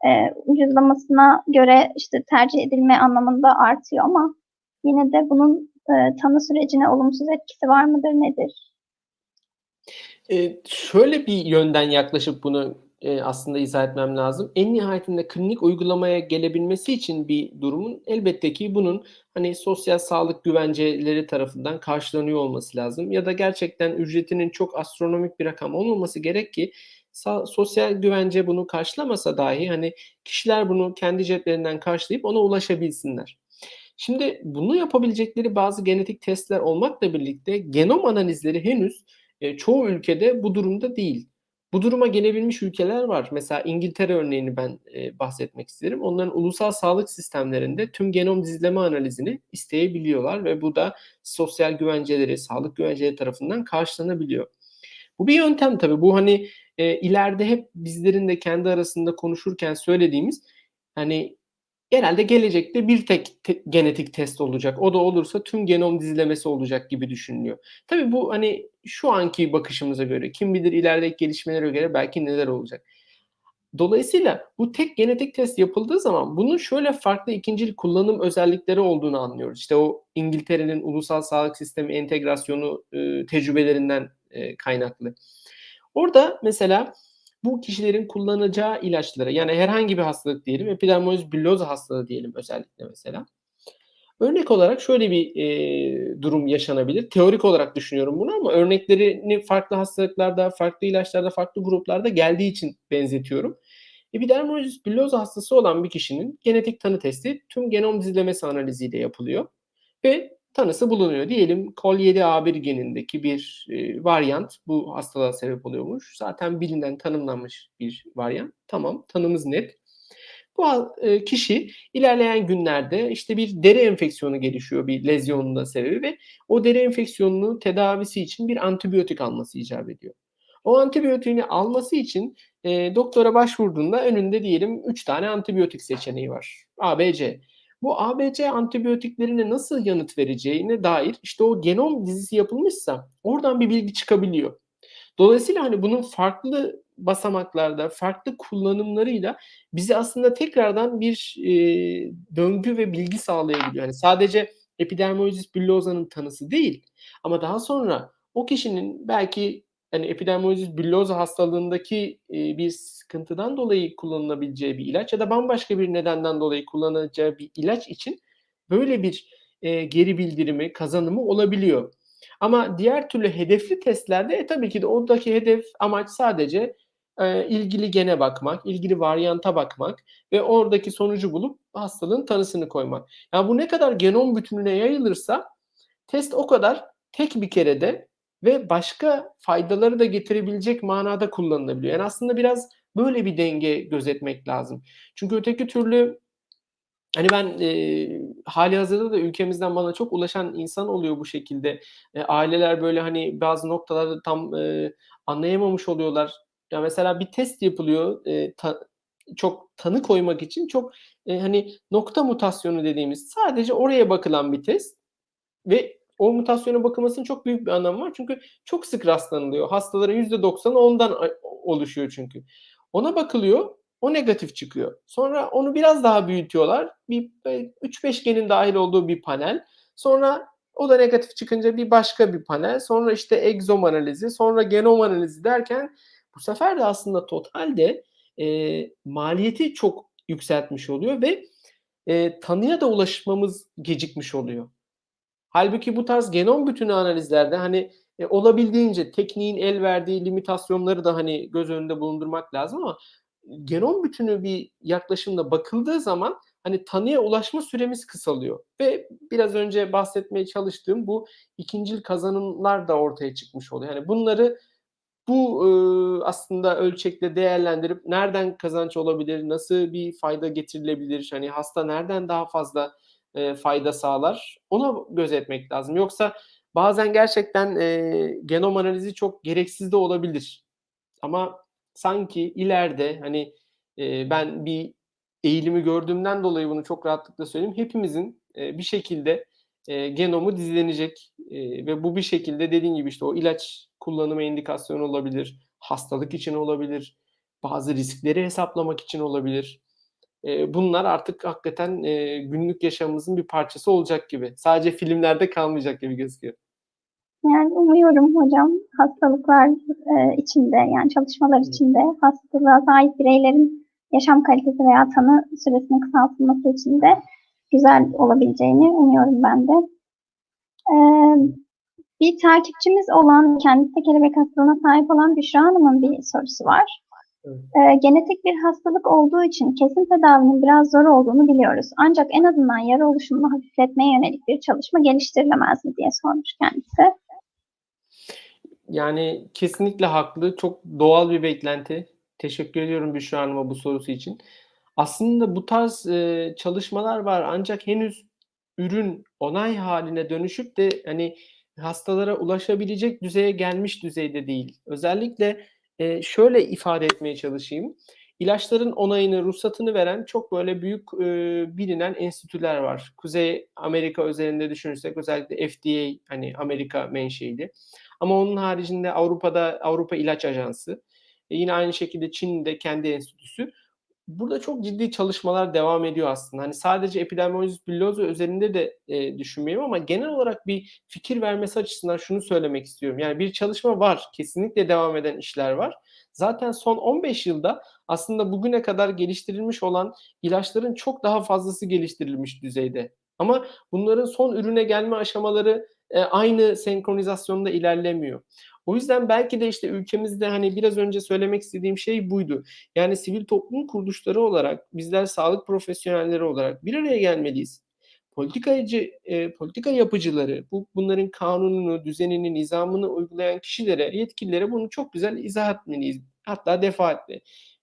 Eee, ucuzlamasına göre, işte, tercih edilme anlamında artıyor ama yine de bunun, eee, tanı sürecine olumsuz etkisi var mıdır, nedir? Eee, şöyle bir yönden yaklaşıp bunu, eee, aslında izah etmem lazım. En nihayetinde klinik uygulamaya gelebilmesi için bir durumun elbette ki bunun, hani, sosyal sağlık güvenceleri tarafından karşılanıyor olması lazım ya da gerçekten ücretinin çok astronomik bir rakam olmaması gerek ki sosyal güvence bunu karşılamasa dahi, hani, kişiler bunu kendi ceplerinden karşılayıp ona ulaşabilsinler. Şimdi bunu yapabilecekleri bazı genetik testler olmakla birlikte genom analizleri henüz, eee, çoğu ülkede bu durumda değil. Bu duruma gelebilmiş ülkeler var. Mesela İngiltere örneğini ben, eee, bahsetmek isterim. Onların ulusal sağlık sistemlerinde tüm genom dizileme analizini isteyebiliyorlar ve bu da sosyal güvenceleri, sağlık güvenceleri tarafından karşılanabiliyor. Bu bir yöntem tabii. Bu, hani, eee, ileride hep bizlerin de kendi arasında konuşurken söylediğimiz, hani, genelde gelecekte bir tek te genetik test olacak. O da olursa tüm genom dizilemesi olacak gibi düşünülüyor. Tabii bu, hani, şu anki bakışımıza göre, kim bilir ilerideki gelişmelere göre belki neler olacak. Dolayısıyla bu tek genetik test yapıldığı zaman bunun şöyle farklı ikincil kullanım özellikleri olduğunu anlıyoruz. İşte o İngiltere'nin ulusal sağlık sistemi entegrasyonu, ııı, tecrübelerinden, eee, kaynaklı. Orada mesela bu kişilerin kullanacağı ilaçlara, yani herhangi bir hastalık diyelim, epidermolyz bulloza hastalığı diyelim özellikle mesela. Örnek olarak şöyle bir, eee, durum yaşanabilir. Teorik olarak düşünüyorum bunu ama örneklerini farklı hastalıklarda, farklı ilaçlarda, farklı gruplarda geldiği için benzetiyorum. Epidermolyz bulloza hastası olan bir kişinin genetik tanı testi tüm genom dizilemesi analiziyle yapılıyor ve tanısı bulunuyor. Diyelim COL7A1 genindeki bir, eee, varyant bu hastalığa sebep oluyormuş. Zaten bilinen, tanımlanmış bir varyant. Tamam, tanımız net. Bu eee, kişi ilerleyen günlerde, işte, bir deri enfeksiyonu gelişiyor, bir lezyonun sebebi ve o deri enfeksiyonunun tedavisi için bir antibiyotik alması icap ediyor. O antibiyotiğini alması için, eee, doktora başvurduğunda önünde diyelim 3 tane antibiyotik seçeneği var. A, B, C. Bu A, B, C antibiyotiklerine nasıl yanıt vereceğine dair, işte, o genom dizisi yapılmışsa oradan bir bilgi çıkabiliyor. Dolayısıyla, hani, bunun farklı basamaklarda, farklı kullanımlarıyla bize aslında tekrardan bir, eee, döngü ve bilgi sağlayabiliyor. Hani, sadece epidermolyz bulloza'nın tanısı değil ama daha sonra o kişinin belki, hani, epidermolyz bulloza hastalığındaki, eee, bir sıkıntıdan dolayı kullanılabileceği bir ilaç ya da bambaşka bir nedenden dolayı kullanacağı bir ilaç için böyle bir, eee, geri bildirimi, kazanımı olabiliyor. Ama diğer türlü hedefli testlerde, e, tabii ki de oradaki hedef, amaç sadece, ilgili gene bakmak, ilgili varyanta bakmak ve oradaki sonucu bulup hastalığın tanısını koymak. Ya, bu ne kadar genom bütününe yayılırsa test o kadar tek bir kerede ve başka faydaları da getirebilecek manada kullanılabiliyor. Yani, aslında biraz böyle bir denge gözetmek lazım. Çünkü öteki türlü hani, ben, eee, hâlihazırda da ülkemizden bana çok ulaşan insan oluyor bu şekilde. Eee, aileler, böyle, hani, bazı noktalarda tam, eee, anlayamamış oluyorlar. Ya, mesela bir test yapılıyor, eee, ta çok tanı koymak için çok, eee, hani, nokta mutasyonu dediğimiz sadece oraya bakılan bir test ve o mutasyona bakılmasının çok büyük bir anlamı var. Çünkü çok sık rastlanılıyor. Hastaların %90'ı ondan oluşuyor çünkü. Ona bakılıyor, o negatif çıkıyor. Sonra onu biraz daha büyütüyorlar. Bir, eee, 3-5 genin dâhil olduğu bir panel. Sonra o da negatif çıkınca bir başka bir panel. Sonra, işte, egzom analizi, sonra genom analizi derken bu sefer de aslında totalde, eee, maliyeti çok yükseltmiş oluyor ve, eee, tanıya da ulaşmamız gecikmiş oluyor. Hâlbuki bu tarz genom bütünü analizlerde, hani, e, olabildiğince tekniğin el verdiği limitasyonları da hani göz önünde bulundurmak lazım ama genom bütünü bir yaklaşımla bakıldığı zaman hani tanıya ulaşma süremiz kısalıyor ve biraz önce bahsetmeye çalıştığım bu ikincil kazanımlar da ortaya çıkmış oluyor. Yani bunları bu e, aslında ölçekte değerlendirip nereden kazanç olabilir, nasıl bir fayda getirilebilir, hani hasta nereden daha fazla e, fayda sağlar ona gözetmek lazım. Yoksa bazen gerçekten e, genom analizi çok gereksiz de olabilir. Ama sanki ileride hani e, ben bir eğilimi gördüğümden dolayı bunu çok rahatlıkla söyleyeyim. Hepimizin e, bir şekilde e, genomu dizilenecek e, ve bu bir şekilde dediğin gibi işte o ilaç kullanımı indikasyonu olabilir, hastalık için olabilir, bazı riskleri hesaplamak için olabilir. E, bunlar artık hakikaten e, günlük yaşamımızın bir parçası olacak gibi. Sadece filmlerde kalmayacak gibi gözüküyor. Yani umuyorum hocam hastalıklar e, içinde yani çalışmalar içinde hastalığa sahip bireylerin yaşam kalitesi veya tanı süresinin kısaltılması için de güzel olabileceğini umuyorum ben de. E, bir takipçimiz olan, kendisi de kelebek hastalığına sahip olan Büşra Hanım'ın bir sorusu var. Evet. E, genetik bir hastalık olduğu için kesin tedavinin biraz zor olduğunu biliyoruz. Ancak en azından yara oluşumunu hafifletmeye yönelik bir çalışma geliştirilemez mi diye sormuş kendisi. Yani kesinlikle haklı. Çok doğal bir beklenti. Teşekkür ediyorum Büşra Hanım'a bu sorusu için. Aslında bu tarz e, çalışmalar var ancak henüz ürün onay haline dönüşüp de hani hastalara ulaşabilecek düzeye gelmiş düzeyde değil. Özellikle e, şöyle ifade etmeye çalışayım. İlaçların onayını, ruhsatını veren çok böyle büyük e, bilinen enstitüler var. Kuzey Amerika özelinde düşünürsek özellikle FDA hani Amerika menşeili. Ama onun haricinde Avrupa'da Avrupa İlaç Ajansı, e, yine aynı şekilde Çin'de kendi enstitüsü. Burada çok ciddi çalışmalar devam ediyor aslında. Hani sadece epidemiolojik billozu üzerinde de e, düşünmeyeyim ama genel olarak bir fikir vermesi açısından şunu söylemek istiyorum. Yani bir çalışma var, kesinlikle devam eden işler var. Zaten son 15 yılda aslında bugüne kadar geliştirilmiş olan ilaçların çok daha fazlası geliştirilmiş düzeyde. Ama bunların son ürüne gelme aşamaları e, aynı senkronizasyonda ilerlemiyor. O yüzden belki de işte ülkemizde hani biraz önce söylemek istediğim şey buydu. Yani sivil toplum kuruluşları olarak bizler sağlık profesyonelleri olarak bir araya gelmeliyiz. Politikacı, e, politika yapıcıları, bu bunların kanununu, düzenini, nizamını uygulayan kişilere, yetkililere bunu çok güzel izah etmeliyiz. Hatta defaatle.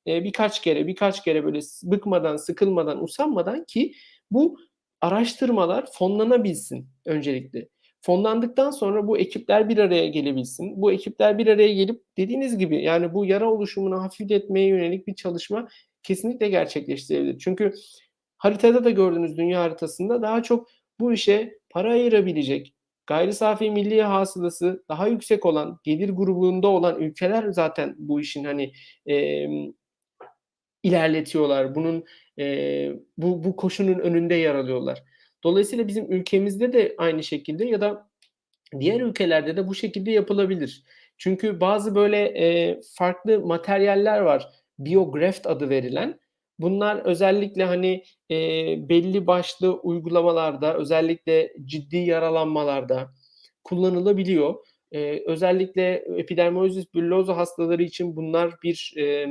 E, birkaç kere, birkaç kere böyle bıkmadan, sıkılmadan, usanmadan ki bu araştırmalar fonlanabilsin öncelikle fonlandıktan sonra bu ekipler bir araya gelebilsin. Bu ekipler bir araya gelip dediğiniz gibi yani bu yara oluşumunu hafifletmeye yönelik bir çalışma kesinlikle gerçekleştirebilir. Çünkü haritada da gördüğünüz dünya haritasında daha çok bu işe para ayırabilecek, gayri safi milli hasılası daha yüksek olan, gelir grubunda olan ülkeler zaten bu işin hani e, ilerletiyorlar. Bunun e, bu bu koşunun önünde yer alıyorlar. Dolayısıyla bizim ülkemizde de aynı şekilde ya da diğer ülkelerde de bu şekilde yapılabilir. Çünkü bazı böyle e, farklı materyaller var. Biograft adı verilen. Bunlar özellikle hani e, belli başlı uygulamalarda, özellikle ciddi yaralanmalarda kullanılabiliyor. E, özellikle epidermolojis bullosa hastaları için bunlar bir e,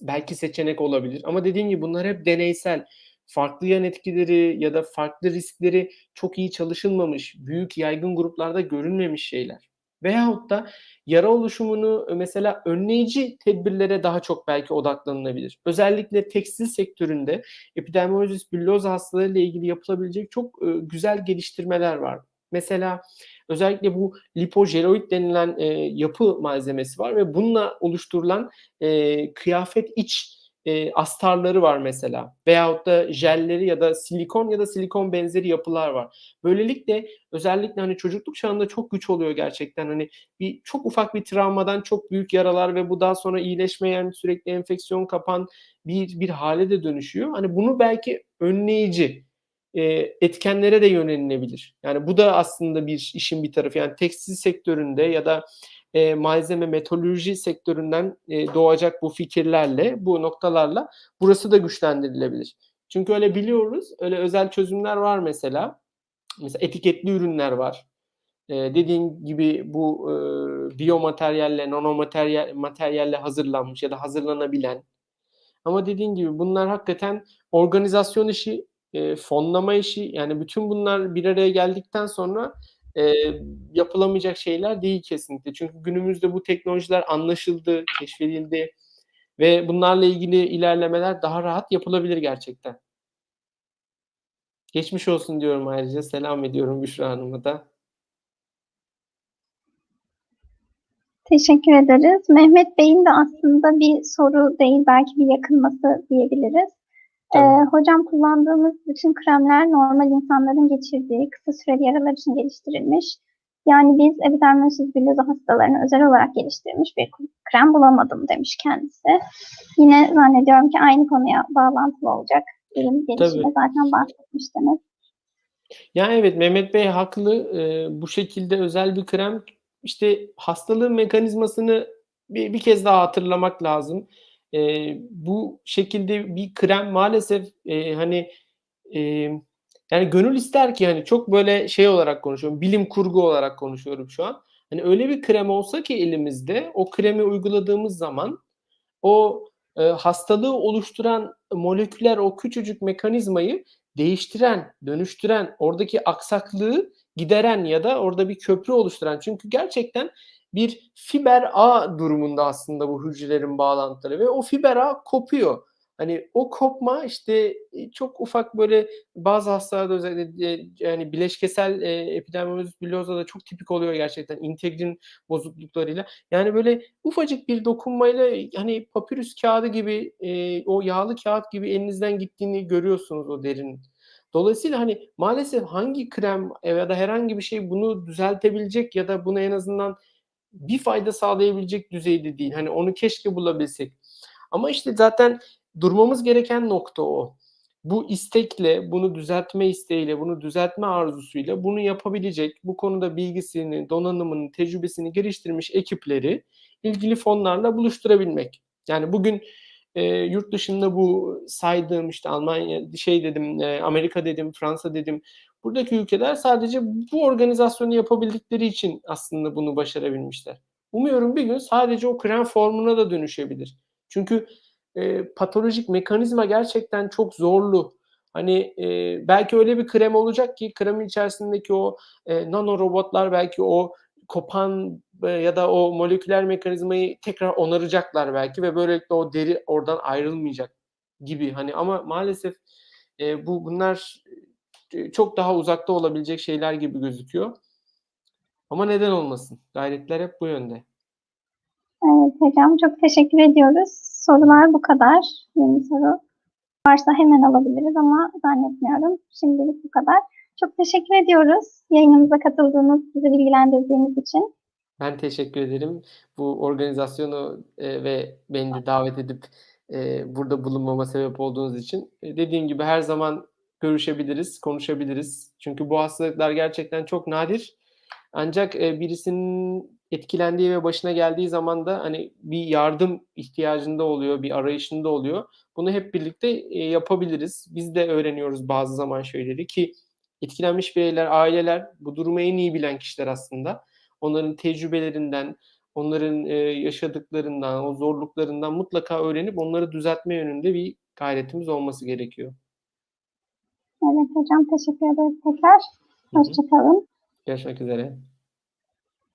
belki seçenek olabilir. Ama dediğim gibi bunlar hep deneysel farklı yan etkileri ya da farklı riskleri çok iyi çalışılmamış, büyük yaygın gruplarda görünmemiş şeyler. Veyahut da yara oluşumunu mesela önleyici tedbirlere daha çok belki odaklanılabilir. Özellikle tekstil sektöründe epidermolojis bullosa hastaları ile ilgili yapılabilecek çok güzel geliştirmeler var. Mesela özellikle bu lipojeloid denilen e, yapı malzemesi var ve bununla oluşturulan e, kıyafet iç e, astarları var mesela veyahut da jelleri ya da silikon ya da silikon benzeri yapılar var. Böylelikle özellikle hani çocukluk çağında çok güç oluyor gerçekten. Hani bir çok ufak bir travmadan çok büyük yaralar ve bu daha sonra iyileşmeyen sürekli enfeksiyon kapan bir bir hale de dönüşüyor. Hani bunu belki önleyici e, etkenlere de yönelinebilir. Yani bu da aslında bir işin bir tarafı. Yani tekstil sektöründe ya da e, malzeme metalurji sektöründen e, doğacak bu fikirlerle, bu noktalarla burası da güçlendirilebilir. Çünkü öyle biliyoruz, öyle özel çözümler var mesela. Mesela etiketli ürünler var. Eee, dediğin gibi bu, eee, biyomateryalle, nanomateryal materyalle hazırlanmış ya da hazırlanabilen ama dediğin gibi bunlar hakikaten organizasyon işi, eee, fonlama işi, yani bütün bunlar bir araya geldikten sonra, eee, yapılamayacak şeyler değil kesinlikle. Çünkü günümüzde bu teknolojiler anlaşıldı, keşfedildi ve bunlarla ilgili ilerlemeler daha rahat yapılabilir gerçekten. Geçmiş olsun diyorum ayrıca. Selam ediyorum Büşra Hanım'a da. Teşekkür ederiz. Mehmet Bey'in de aslında bir soru değil, belki bir yakınması diyebiliriz. Tabii. hocam kullandığımız bütün kremler normal insanların geçirdiği kısa süreli yaralar için geliştirilmiş. Yani biz epidermolysis bullosa hastalarına özel olarak geliştirilmiş bir krem bulamadım demiş kendisi. Yine zannediyorum ki aynı konuya bağlantılı olacak ürün gelişimi zaten bahsetmiştiniz. Ya, evet, Mehmet Bey haklı. Eee, bu şekilde özel bir krem, işte, hastalığın mekanizmasını bir bir kez daha hatırlamak lazım. Eee, bu şekilde bir krem maalesef, eee, hani, emm, yani gönül ister ki, hani, çok böyle şey olarak konuşuyorum, bilim kurgu olarak konuşuyorum şu an. Hani, öyle bir krem olsa ki elimizde, o kremi uyguladığımız zaman o, eee, hastalığı oluşturan moleküler o küçücük mekanizmayı değiştiren, dönüştüren, oradaki aksaklığı gideren ya da orada bir köprü oluşturan Çünkü gerçekten bir fiber ağ durumunda aslında bu hücrelerin bağlantıları ve o fiber ağ kopuyor. Hani, o kopma, işte, eee, çok ufak böyle bazı hastalarda özellikle, eee, yani bileşkesel, eee, epidermolysis bullosa da çok tipik oluyor gerçekten integrin bozukluklarıyla. Yani böyle ufacık bir dokunmayla, hani, papirüs kağıdı gibi, eee, o yağlı kağıt gibi elinizden gittiğini görüyorsunuz o derinin. Dolayısıyla, hani, maalesef hangi krem ya da herhangi bir şey bunu düzeltebilecek ya da buna en azından bir fayda sağlayabilecek düzeyde değil. Hani, onu keşke bulabilsek. Ama, işte, zaten durmamız gereken nokta o. Bu istekle, bunu düzeltme isteğiyle, bunu düzeltme arzusuyla bunu yapabilecek, bu konuda bilgisini, donanımını, tecrübesini geliştirmiş ekipleri ilgili fonlarla buluşturabilmek. Yani bugün, eee, yurt dışında bu saydığım, işte, Almanya, şey dedim, eee, Amerika dedim, Fransa dedim, buradaki ülkeler sadece bu organizasyonu yapabildikleri için aslında bunu başarabilmişler. Umuyorum bir gün sadece o krem formuna da dönüşebilir. Çünkü, eee, patolojik mekanizma gerçekten çok zorlu. Hani, eee, belki öyle bir krem olacak ki kremin içerisindeki o, eee, nano robotlar belki o kopan, eee, ya da o moleküler mekanizmayı tekrar onaracaklar belki ve böylelikle o deri oradan ayrılmayacak gibi. Hani, ama maalesef, eee, bu bunlar, çok daha uzakta olabilecek şeyler gibi gözüküyor. Ama neden olmasın? Gayretler hep bu yönde. Evet hocam, çok teşekkür ediyoruz. Sorular bu kadar. Yeni soru varsa hemen alabiliriz ama zannetmiyorum. Şimdilik bu kadar. Çok teşekkür ediyoruz yayınımıza katıldığınız, bizi bilgilendirdiğiniz için. Ben teşekkür ederim. Bu organizasyonu, eee, ve beni de davet edip, eee, burada bulunmama sebep olduğunuz için. Dediğim gibi her zaman görüşebiliriz, konuşabiliriz. Çünkü bu hastalıklar gerçekten çok nadir. Ancak, eee, birisinin etkilendiği ve başına geldiği zaman da, hani, bir yardım ihtiyacında oluyor, bir arayışında oluyor. Bunu hep birlikte, eee, yapabiliriz. Biz de öğreniyoruz bazı zaman şeyleri ki etkilenmiş bireyler, aileler bu durumu en iyi bilen kişiler aslında. Onların tecrübelerinden, onların, eee, yaşadıklarından, o zorluklarından mutlaka öğrenip onları düzeltme yönünde bir gayretimiz olması gerekiyor. Evet hocam, teşekkür ederiz tekrar. Hı hı. Hoşça kalın. Görüşmek üzere.